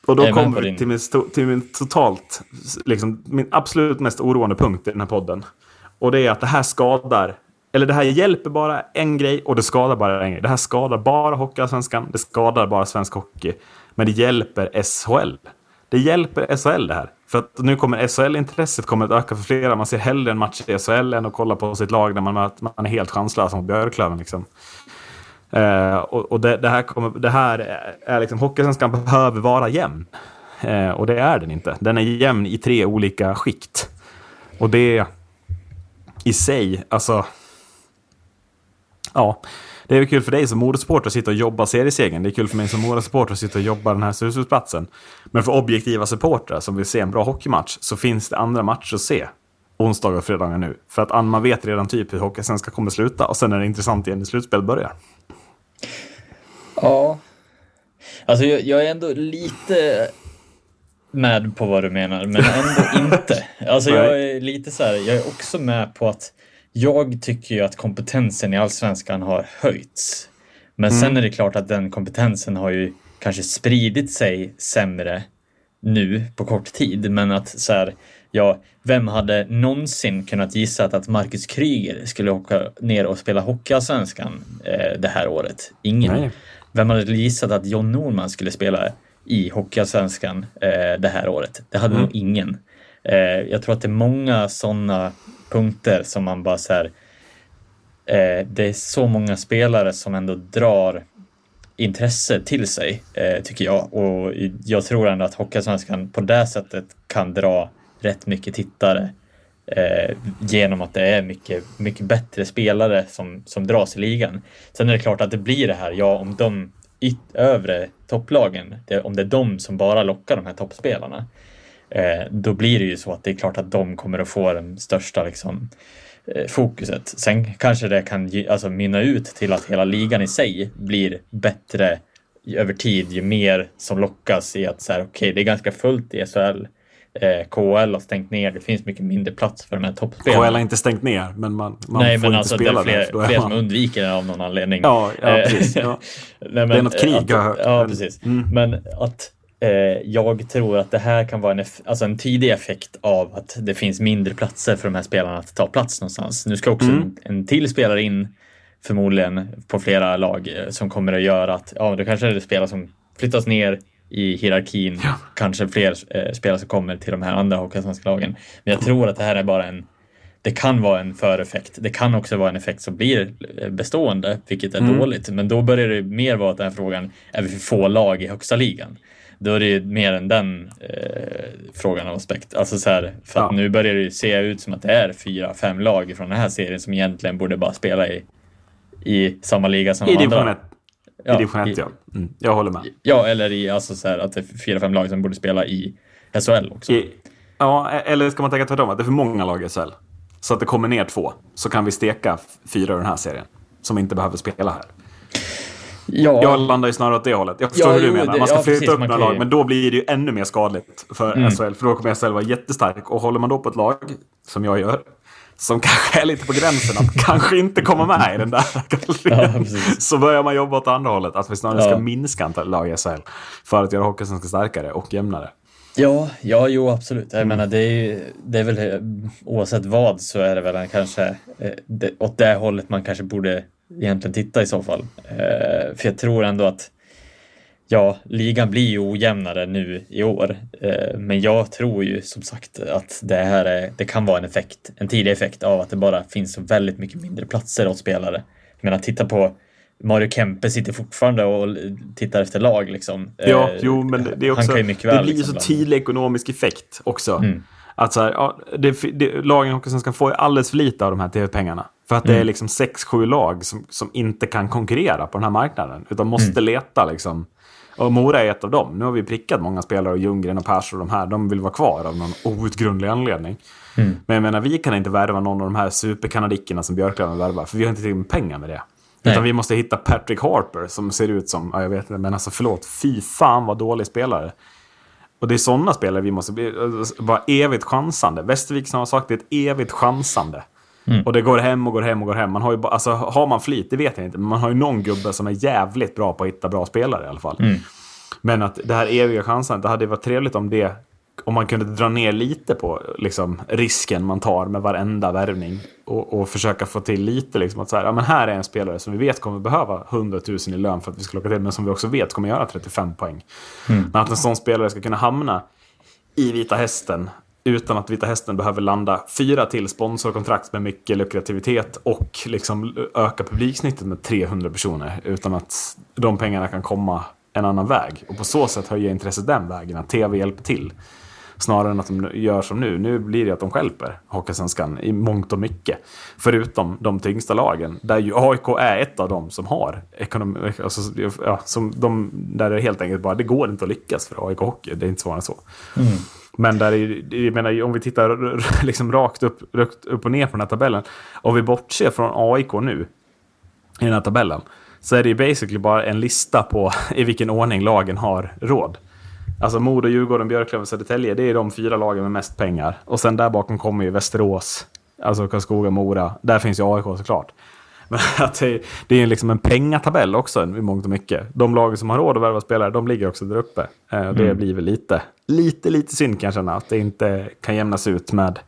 och då är kommer vi till min, till min totalt, liksom, min absolut mest oroande punkt i den här podden. Och det är att det här skadar, eller det här hjälper bara en grej och det skadar bara en grej. Det här skadar bara Hockeyallsvenskan, det skadar bara svensk hockey. Men det hjälper SHL. Det hjälper SHL det här. För att nu kommer SHL-intresset kommer att öka för flera. Man ser hellre en match i SHL än att kolla på sitt lag där man, möter, man är helt chanslös mot Björklöven. Liksom. Eh, och och det, det här, kommer, det här är, är liksom, Hockeysvenskan behöver vara jämn. Eh, och det är den inte. Den är jämn i tre olika skikt. Och det i sig, alltså... Ja, det är ju kul för dig som Modosupporter att sitta och jobba seriesegern. Det är kul för mig som Modosupporter att sitta och jobba den här slutspelsplatsen. Men för objektiva supportrar som vill se en bra hockeymatch så finns det andra matcher att se. Onsdagar och fredagar nu. För att man vet redan typ hur Hockeysvenskan kommer sluta och sen är det intressant igen när slutspel börjar. Ja. Alltså jag, jag är ändå lite med på vad du menar, men ändå inte. Alltså jag är lite så här, jag är också med på att jag tycker ju att kompetensen i allsvenskan har höjts. Men sen är det klart att den kompetensen har ju kanske spridit sig sämre nu på kort tid, men att så här, ja, vem hade någonsin kunnat gissa att Marcus Kryger skulle åka ner och spela Hockeyallsvenskan eh, det här året? Ingen. Nej. Vem hade gissat att John Norman skulle spela i Hockeyallsvenskan eh, det här året? Det hade nog ingen. Eh, jag tror att det är många sådana punkter som man bara så här, eh, det är så många spelare som ändå drar intresse till sig, eh, tycker jag. Och jag tror ändå att Hockeyallsvenskan på det sättet kan dra rätt mycket tittare eh, genom att det är mycket, mycket bättre spelare som, som dras i ligan. Sen är det klart att det blir det här, ja om de övre topplagen, det, om det är de som bara lockar de här toppspelarna, eh, då blir det ju så att det är klart att de kommer att få den största liksom, eh, fokuset. Sen kanske det kan ge, alltså, mynna ut till att hela ligan i sig blir bättre över tid, ju mer som lockas i att så här, okej, det är ganska fullt i SHL. Eh, KL har stängt ner, det finns mycket mindre plats för de här toppspelarna. KL har inte stängt ner, men man, man Nej, får men inte alltså det spela är fler, där, fler man- som undviker det av någon anledning. Ja, ja Eh, precis. Ja. Nej, men, Det är något krig, att, har jag hört. Ja, Men- precis. Mm. Men att jag tror att det här kan vara en, alltså en tidig effekt av att det finns mindre platser för de här spelarna att ta plats någonstans. Nu ska också Mm. en, en till spelare in förmodligen på flera lag eh, som kommer att göra att ja, det kanske är det spelare som flyttas ner i hierarkin. Kanske fler eh, spelare som kommer till de här andra hockeyallsvenska lagen. Men jag tror att det här är bara en det kan vara en föreffekt. Det kan också vara en effekt som blir eh, bestående, vilket är Mm. dåligt. Men då börjar det mer vara den här frågan, är vi för få lag i högsta ligan? Då är det ju mer än den eh, frågan av aspekt. Alltså så här, för att Ja. nu börjar det ju se ut som att det är fyra, fem lag från den här serien som egentligen borde bara spela i, i samma liga som I de andra. 1. Ja, I division 1, i- ja. Mm, jag håller med. Ja, eller i alltså så här, att det är fyra, fem lag som borde spela i SHL också. I, ja, eller ska man tänka tvärtom? Att det är för många lag i SHL. Så att det kommer ner två. Så kan vi steka fyra i den här serien. Som inte behöver spela här. Ja, Jag landar ju snarare åt det hållet. Jag förstår Ja, hur du jo, menar. Man ska ja, flytta precis, upp några lag, ju- men då blir det ju ännu mer skadligt för Mm. SHL. För då kommer SHL vara jättestark. Och håller man då på ett lag, som jag gör, som kanske är lite på gränsen att kanske inte komma med i den där Ja, precis. så börjar man jobba åt andra hållet. Att vi snarare ska Ja. minska antalet lag i SHL. För att göra hockeyn starkare och jämnare. Ja, ja, jo absolut. Jag menar, det är, det är väl eh, oavsett vad så är det väl kanske eh, det, åt det hållet man kanske borde egentligen titta i så fall. Eh, för jag tror ändå att ja, ligan blir ju ojämnare nu i år. Eh, men jag tror ju som sagt att det här är, det kan vara en effekt, en tidig effekt av att det bara finns så väldigt mycket mindre platser åt spelare. Jag menar, titta på Mario Kempe sitter fortfarande och tittar efter lag liksom. Ja, Eh, jo, men det, det är också... han kan ju mycket det väl, blir ju liksom, så tydlig ekonomisk effekt också. Mm. Att så här, ja, det, det, lagen i Hockeysvenskan får ju alldeles för lite av de här tv-pengarna. För att det Mm. är liksom sex, sju lag som, som inte kan konkurrera på den här marknaden. Utan måste Mm. leta liksom. Och Mora är ett av dem. Nu har vi prickat många spelare, och Ljunggren och Persson och de här. De vill vara kvar av någon outgrundlig anledning. Mm. Men jag menar, vi kan inte värva någon av de här superkanadickerna som Björklöven värvar. För vi har inte tillräckligt med pengar med det. Nej. Utan vi måste hitta Patrick Harper som ser ut som, ja jag vet inte, men alltså förlåt, fy fan vad dålig spelare. Och det är sådana spelare vi måste bli, alltså, vara evigt chansande. Västervik som har sagt det är ett evigt chansande. Mm. Och det går hem och går hem och går hem. Man har, ju, alltså, har man flit, det vet jag inte. Men man har ju någon gubbe som är jävligt bra på att hitta bra spelare i alla fall. Mm. Men att det här eviga chansandet, det hade varit trevligt om det om man kunde dra ner lite på liksom, risken man tar med varenda värvning och, och försöka få till lite liksom att så här, ja, men här är en spelare som vi vet kommer behöva 100 000 i lön för att vi ska locka till, men som vi också vet kommer göra 35 poäng. Men att en sån spelare ska kunna hamna i Vita Hästen utan att Vita Hästen behöver landa fyra till sponsorkontrakt med mycket lukrativitet och liksom öka publiksnittet med 300 personer utan att de pengarna kan komma en annan väg. Och på så sätt höja intresset den vägen, att tv hjälper till. Snarare än att de gör som nu. Nu blir det att de stjälper Hockeysvenskan i mångt och mycket. Förutom de tyngsta lagen. Där ju AIK är ett av dem som har ekonomi. Alltså, ja, som de, där det helt enkelt bara, det går inte att lyckas för AIK Hockey. Det är inte svårare än så. Mm. Men där är, jag menar, om vi tittar liksom rakt upp, rakt upp och ner på den här tabellen. Om vi bortser från AIK nu i den här tabellen. Så är det ju basically bara en lista på i vilken ordning lagen har råd. Alltså Modo, Djurgården, Björklöven, Södertälje. Det är de fyra lagen med mest pengar. Och sen där bakom kommer ju Västerås. Alltså Karlskoga, Mora. Där finns ju AIK såklart. Men att det, det är liksom en pengatabell också i mångt och mycket. De lagen som har råd att värva spelare, de ligger också där uppe. Eh, Det blir väl lite, lite, lite synd kan jag känna. Att det inte kan jämnas ut med,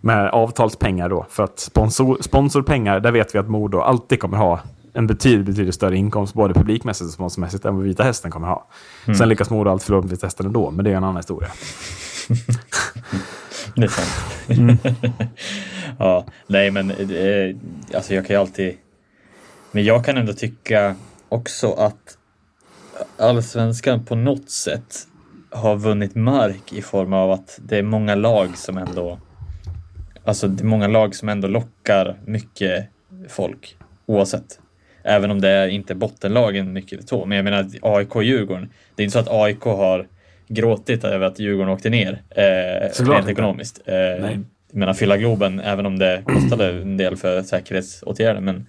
med avtalspengar då. För att sponsor, sponsorpengar, där vet vi att Modo alltid kommer ha en betydligt, betydligt större inkomst, både publikmässigt och sponsormässigt, än vad Vita Hästen kommer ha. Sen lyckas Modo alltid förlora med Vita Hästen ändå, men det är en annan historia. Det är sant. Mm. ja, nej men eh, alltså jag kan ju alltid... Men jag kan ändå tycka också att allsvenskan på något sätt har vunnit mark i form av att det är många lag som ändå... Alltså det är många lag som ändå lockar mycket folk oavsett. Även om det är inte bottenlagen mycket så. Men jag menar AIK och Djurgården. Det är inte så att AIK har gråtit över att Djurgården åkte ner. Eh, rent ekonomiskt. Eh, Nej. jag menar fylla Globen, även om det kostade en del för säkerhetsåtgärder. Men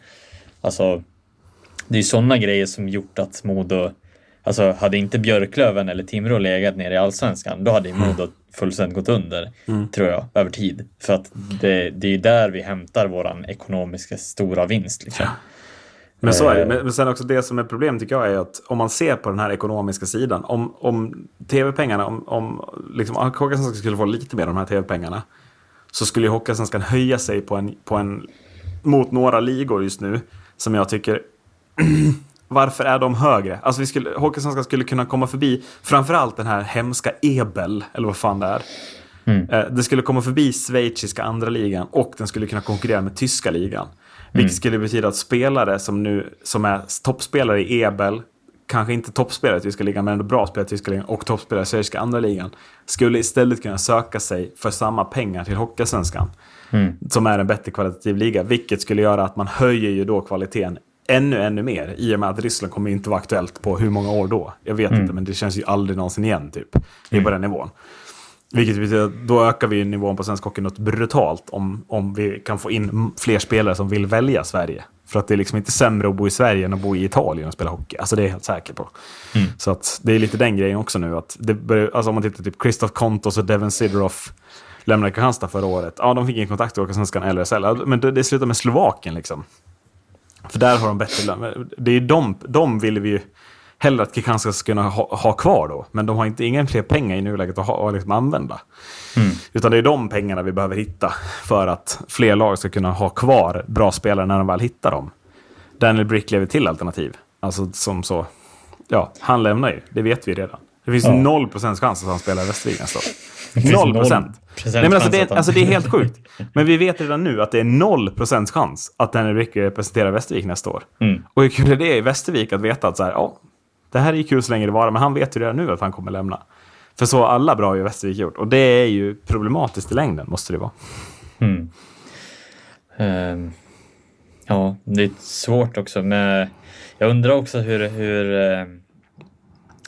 alltså, det är sådana grejer som gjort att Modo Alltså hade inte Björklöven eller Timrå legat nere i allsvenskan, då hade ju Modo fullständigt gått under, tror jag, över tid. För att det, det är där vi hämtar våran ekonomiska stora vinst. Liksom. Men så är det. Eh. Men, men sen också det som är problem tycker jag är att om man ser på den här ekonomiska sidan. Om, om tv-pengarna, om, om liksom, Hockeyallsvenskan skulle få lite mer av de här tv-pengarna. Så skulle ju Hockeyallsvenskan höja sig på en, på en, mot några ligor just nu. Som jag tycker, varför är de högre? Alltså vi skulle, Hockeyallsvenskan skulle kunna komma förbi framförallt den här hemska Ebel, eller vad fan det är. Eh, Det skulle komma förbi schweiziska andra ligan och den skulle kunna konkurrera med tyska ligan. Vilket skulle betyda att spelare som nu som är toppspelare i Ebel, kanske inte toppspelare i tyska ligan, men ändå bra spelare i tyska ligan och toppspelare i schweiziska andra ligan, skulle istället kunna söka sig för samma pengar till Hockeysvenskan. Som är en bättre kvalitativ liga, vilket skulle göra att man höjer ju då kvaliteten ännu, ännu mer. I och med att Ryssland kommer inte vara aktuellt på hur många år då. Jag vet inte, men det känns ju aldrig någonsin igen typ. Det är på den nivån. Vilket betyder att då ökar vi nivån på svensk hockey något brutalt om, om vi kan få in fler spelare som vill välja Sverige. För att det är liksom inte sämre att bo i Sverige än att bo i Italien och spela hockey. Alltså det är jag helt säker på. Så att det är lite den grejen också nu. Att det börjar, alltså om man tittar typ Christoph Kontos och Devin Sidorov lämnade Kristianstad förra året. Ja, de fick ingen kontakt med Svenskan eller. Ja, Men det, det slutar med Slovakien liksom. För där har de bättre lön. Det är de, de vill vi ju hellre att Kristianstad ska kunna ha, ha kvar då. Men de har inte ingen fler pengar i nuläget att ha, att liksom använda. Utan det är de pengarna vi behöver hitta för att fler lag ska kunna ha kvar bra spelare när de väl hittar dem. Daniel Brickley är väl till alternativ. Alltså som så. Ja, han lämnar ju. Det vet vi redan. Det finns Ja. noll procents chans att han spelar i Västervik nästa år. Noll procent. Nej, men alltså det, är, alltså det är helt sjukt. Men vi vet redan nu att det är noll procents chans att Daniel Brickley representerar Västervik nästa år. Mm. Och hur kul är det i Västervik att veta att så här, ja, det här är ju kul så länge det varar, men han vet ju redan nu att han kommer lämna. För så har alla bra i Västervik gjort. Och det är ju problematiskt i längden, måste det vara. Mm. Ehm, ja, det är svårt också med... Jag undrar också hur, hur eh,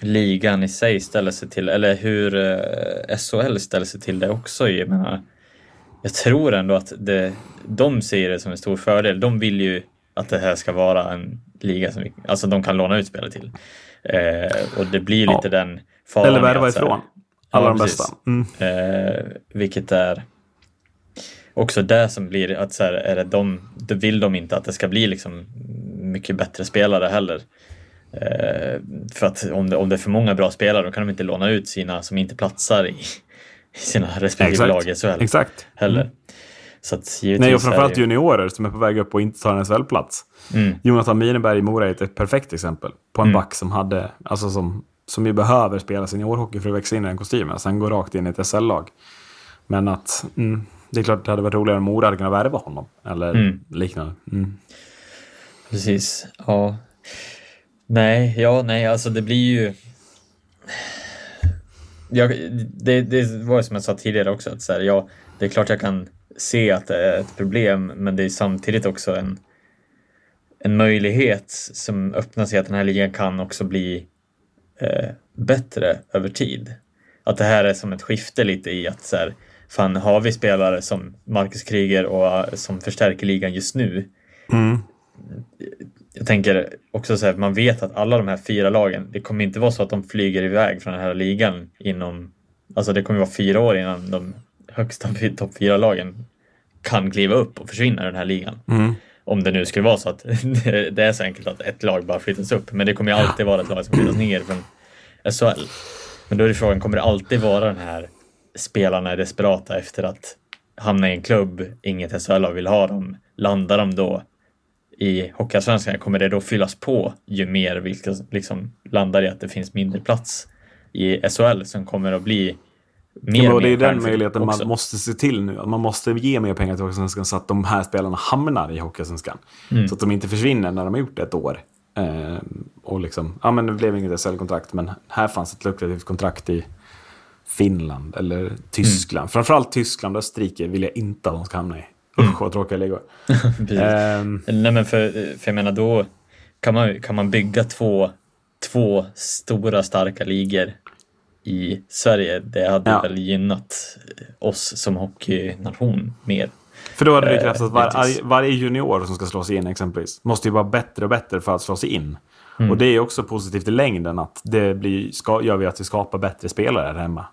ligan i sig ställer sig till, eller hur eh, SHL ställer sig till det också. Jag menar, jag tror ändå att det, de ser det som en stor fördel. De vill ju att det här ska vara en liga som vi, alltså de kan låna ut spelare till. Eh, och det blir Ja. lite den faran. Eller värva ifrån. Alla Ja, de precis. bästa. Mm. Eh, vilket är också det som blir att så här, är det de, då vill de inte att det ska bli liksom mycket bättre spelare heller. Eh, för att om det, om det är för många bra spelare då kan de inte låna ut sina som inte platsar i, i sina respektive lag i SHL Exakt. heller. Så att Nej, och framförallt ju- juniorer som är på väg upp och inte tar en SHL-plats. Mm. Jonathan Mineberg i Mora är ett- perfekt exempel på en Mm. back som hade, alltså som, som ju behöver spela seniorhockey för att växa in i den kostymen. Sen går rakt in i ett SL-lag. Men att mm, det är klart att det hade varit roligare om Mora hade kunnat värva honom. Eller Mm. liknande. Mm. Precis, ja. Nej, ja, nej, alltså det blir ju... Jag, det, det var ju som jag sa tidigare också, att så här, ja, det är klart jag kan se att det är ett problem, men det är samtidigt också en, en möjlighet som öppnar sig att den här ligan kan också bli eh, bättre över tid. Att det här är som ett skifte lite i att så här, fan, har vi spelare som Marcus Kriger och eh, som förstärker ligan just nu, Mm jag tänker också så här, man vet att alla de här fyra lagen, det kommer inte vara så att de flyger iväg från den här ligan inom, alltså det kommer vara fyra år innan de högsta topp fyra lagen kan kliva upp och försvinna i den här ligan. Mm. Om det nu skulle vara så att det är så enkelt att ett lag bara flyttas upp, men det kommer ju alltid vara ett lag som flyttas ner från SHL. Men då är det frågan, kommer det alltid vara den här spelarna är desperata efter att hamna i en klubb, inget SHL vill ha dem, landar de då i Hockeyallsvenskan, kommer det då fyllas på ju mer vilka liksom landar i att det finns mindre plats i SHL som kommer att bli mer Ja, det är den möjligheten också. man måste se till nu. Man måste ge mer pengar till Hockeysvenskan så att de här spelarna hamnar i Hockeysvenskan. Mm. Så att de inte försvinner när de har gjort det ett år. Eh, och liksom, ja men det blev inget SL-kontrakt, men här fanns ett lukrativt kontrakt i Finland eller Tyskland. Mm. Framförallt Tyskland och Österrike vill jag inte att de ska hamna i. Usch vad tråkiga ligor. Ehm, Nej men för, för jag menar då kan man, kan man bygga två, två stora starka ligor i Sverige. Det hade Ja. väl gynnat oss som hockeynation mer. för då hade det Eh, krävts att var, varje junior som ska slå sig in exempelvis måste ju vara bättre och bättre för att slå sig in. Och det är också positivt i längden att det blir, ska, gör vi att vi skapar bättre spelare här hemma.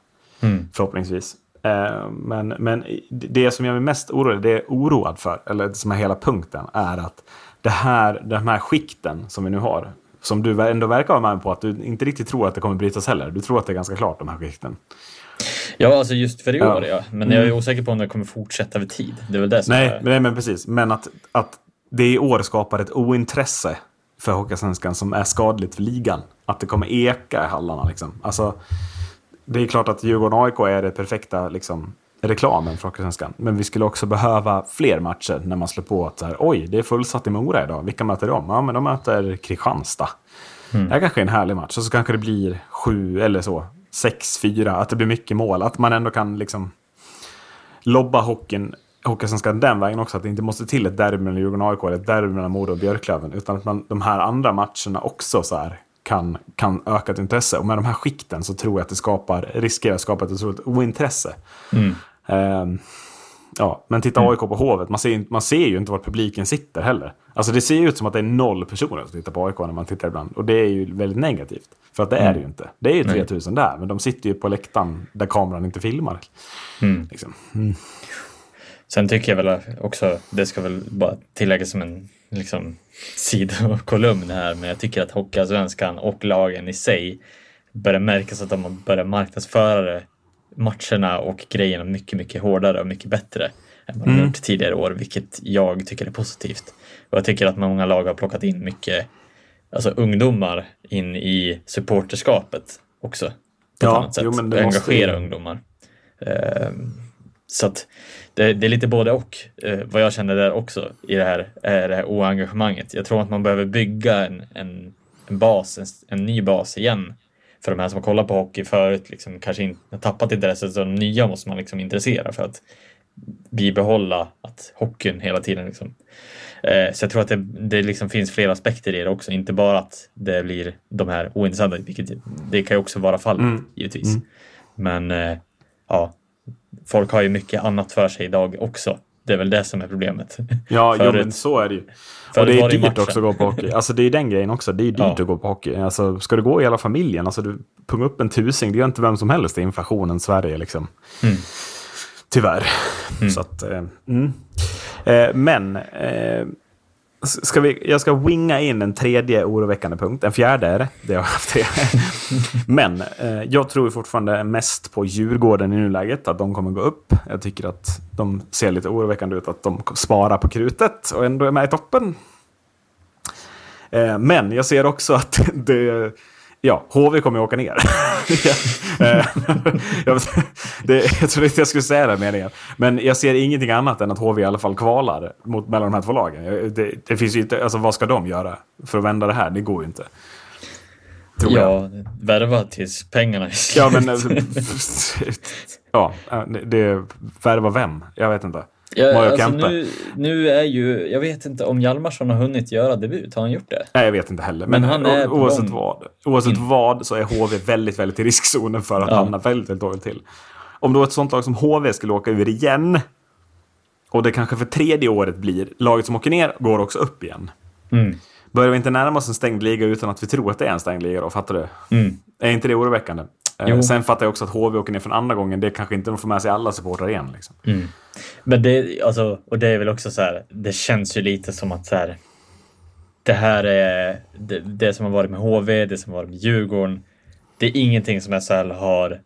Förhoppningsvis. Eh, men, men det som jag är mest orolig, det är oroad för, eller som är hela punkten, är att det här, de här skikten som vi nu har, som du ändå verkar vara med på att du inte riktigt tror att det kommer brytas heller. Du tror att det är ganska klart, de här skikten. Ja, alltså just för i Ja. år ja. Men jag är osäker på om det kommer fortsätta över tid. Det är väl det som Nej, är... nej, men precis. Men att, att det i år skapar ett ointresse för Hockeysvenskan som är skadligt för ligan. Att det kommer eka i hallarna. Liksom. Alltså, det är klart att Djurgården-AIK är det perfekta liksom, reklamen för Hockeysvenskan. Men vi skulle också behöva fler matcher när man slår på att så här, oj, det är fullsatt i Mora idag. Vilka möter de? Ja, men de möter Kristianstad. Det här kanske är en härlig match. Och så kanske det blir sju eller så. Sex, fyra. Att det blir mycket mål. Att man ändå kan liksom lobba hockeyn, Hockeysvenskan den vägen också. Att det inte måste till ett derby mellan Djurgården och AIK eller ett derby mellan Modo och Björklöven. Utan att man, de här andra matcherna också så här kan, kan öka ett intresse. Och med de här skikten så tror jag att det skapar, riskerar att skapa ett otroligt ointresse. Ehm, ja, men titta AIK på Hovet, man ser, man ser ju inte var publiken sitter heller. Alltså det ser ju ut som att det är noll personer som tittar på AIK när man tittar ibland. Och det är ju väldigt negativt. För att det är det ju inte. Det är ju 3000 där, men de sitter ju på läktaren där kameran inte filmar. Liksom. Sen tycker jag väl också, det ska väl bara tilläggas som en liksom, sidokolumn här, men jag tycker att Hockeyallsvenskan och lagen i sig börjar märkas att de har börjat marknadsföra matcherna och grejerna mycket, mycket hårdare och mycket bättre än vad de Mm. gjort tidigare år, vilket jag tycker är positivt. Och jag tycker att många lag har plockat in mycket alltså ungdomar in i supporterskapet också. På Ja, ett annat sätt. jo, men det måste Engagera ju- ungdomar. Ehm, så att det, det är lite både och. Eh, vad jag känner där också i det här, är det här oengagemanget. Jag tror att man behöver bygga en, en, en bas, en, en ny bas igen. För de här som har kollat på hockey förut, liksom, kanske inte tappat intresset, så de nya måste man liksom intressera för att bibehålla att hockeyn hela tiden liksom. Eh, så jag tror att det, det liksom finns flera aspekter i det också, inte bara att det blir de här ointressanta, vilket det kan ju också vara fallet Mm. givetvis. Men eh, ja, folk har ju mycket annat för sig idag också. Det är väl det som är problemet. Ja, jo, men så är det ju. Och det är dyrt matchen. också att gå på hockey. Alltså det är den grejen också. Det är dyrt Ja. att gå på hockey. Alltså, ska du gå i hela familjen, alltså du punga upp en tusing, det gör inte vem som helst i inflationens Sverige liksom. Mm. Tyvärr. Så att, eh, mm. eh, men, eh, ska vi, jag ska winga in en tredje oroväckande punkt. En fjärde är det. Det har jag haft tre. men eh, jag tror fortfarande mest på Djurgården i nuläget, att de kommer gå upp. Jag tycker att de ser lite oroväckande ut, att de sparar på krutet och ändå är med i toppen. Eh, Men jag ser också att det, ja, HV kommer att åka ner. Eh, jag, det, jag trodde inte jag skulle säga den meningen. Men jag ser ingenting annat än att HV i alla fall kvalar mot, mellan de här två lagen. Det, det finns ju inte, alltså vad ska de göra för att vända det här? Det går ju inte. Tror jag. Ja, värva tills pengarna är slut. Ja, men... alltså, ja, det, det värva vem? Jag vet inte. Ja, Mario alltså Kempe? nu, nu är ju, jag vet inte om Hjalmarsson har hunnit göra debut, har han gjort det? Nej, jag vet inte heller. Men, Men han är oavsett vad. Oavsett vad så är HV väldigt, väldigt i riskzonen för att Ja. hamna väldigt, väldigt dåligt till. Om då ett sånt lag som HV skulle åka ur igen och det kanske för tredje året blir laget som åker ner går också upp igen. Mm. Börjar vi inte närma oss en stängd liga utan att vi tror att det är en stängd liga då? Fattar du? Mm. Är inte det oroväckande? Eh, Jo. Sen fattar jag också att HV åker ner för en andra gången. Det kanske inte de får med sig alla supportrar igen. Liksom. Men det, alltså, och det är väl också så här, det känns ju lite som att så här, det här är det, det som har varit med HV, det som har varit med Djurgården. Det är ingenting som SHL har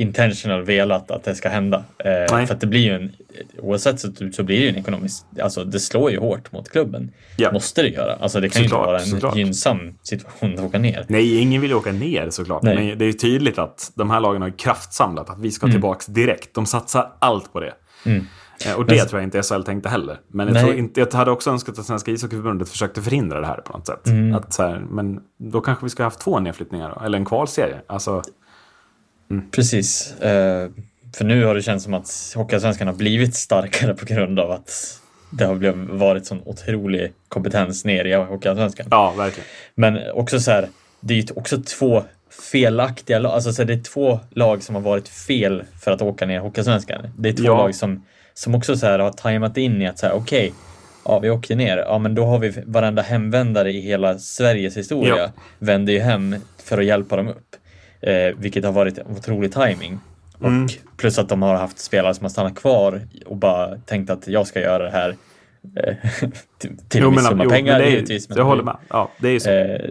intentional velat att det ska hända. Eh, för att det blir ju en, oavsett så, så blir det ju en ekonomisk, alltså det slår ju hårt mot klubben. Ja. Måste det göra. Alltså det kan Såklart, ju inte vara en såklart. gynnsam situation att åka ner. Nej, ingen vill ju åka ner såklart. Nej. Men det är ju tydligt att de här lagen har kraftsamlat. Att vi ska tillbaks direkt. De satsar allt på det. Mm. Eh, Och det Men- tror jag inte SHL tänkte heller. Men jag, Nej. tror inte, jag hade också önskat att Svenska ishockeyförbundet försökte förhindra det här på något sätt. Mm. Att så här, men då kanske vi ska ha haft två nedflyttningar då, eller en kvalserie. Alltså, Precis. Eh, för nu har det känts som att Hockeyallsvenskan har blivit starkare på grund av att det har varit sån otrolig kompetens ner i Hockeyallsvenskan. ja, verkligen. Men också så här, det är ju också två felaktiga lag. Alltså så här, det är två lag som har varit fel för att åka ner i Hockeyallsvenskan. Det är två Ja. lag som, som också så här har tajmat in i att så här, okej, ja, vi åkte ner. Ja, men då har vi varenda hemvändare i hela Sveriges historia Ja. vänder ju hem för att hjälpa dem upp. Eh, vilket har varit en otrolig timing. Och Mm. plus att de har haft spelare som har stannat kvar och bara tänkt att jag ska göra det här. Eh, till till en viss summa jo, pengar det är, givetvis. men- Jag håller med. Ja, det är ju så. Eh,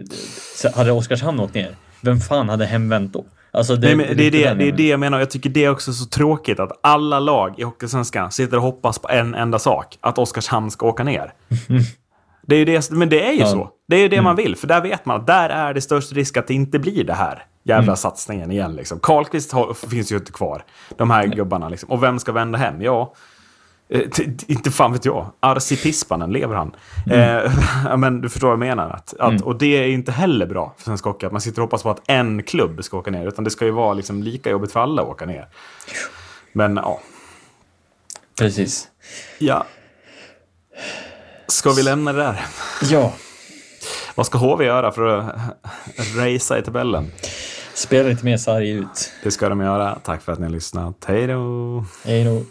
så hade Oskarshamn åkt ner, vem fan hade hemvänt då? Alltså det, Nej, det, är det, det är det jag menar. Jag tycker det är också så tråkigt att alla lag i Hockeysvenskan sitter och hoppas på en enda sak. Att Oskarshamn ska åka ner. Det är det, men det är ju Ja. så. Det är ju det man vill. För där vet man att där är det störst risk att det inte blir det här jävla Mm. satsningen igen. Liksom. Karlqvist finns ju inte kvar. De här gubbarna. Liksom. Och vem ska vända hem? Ja, eh, inte fan vet jag. Arsi Pispanen, lever han? Mm. Eh, men du förstår vad jag menar. Att, att, Och det är inte heller bra för svensk hockey. Att man sitter och hoppas på att en klubb ska åka ner. Utan det ska ju vara liksom lika jobbigt för alla att åka ner. Men ja. Precis. ja. Ska vi lämna det där? Ja, Vad ska HV göra för att racea i tabellen? Spela lite mer sarg ut. Det ska de göra. Tack för att ni har lyssnat. Hej då! Hej då.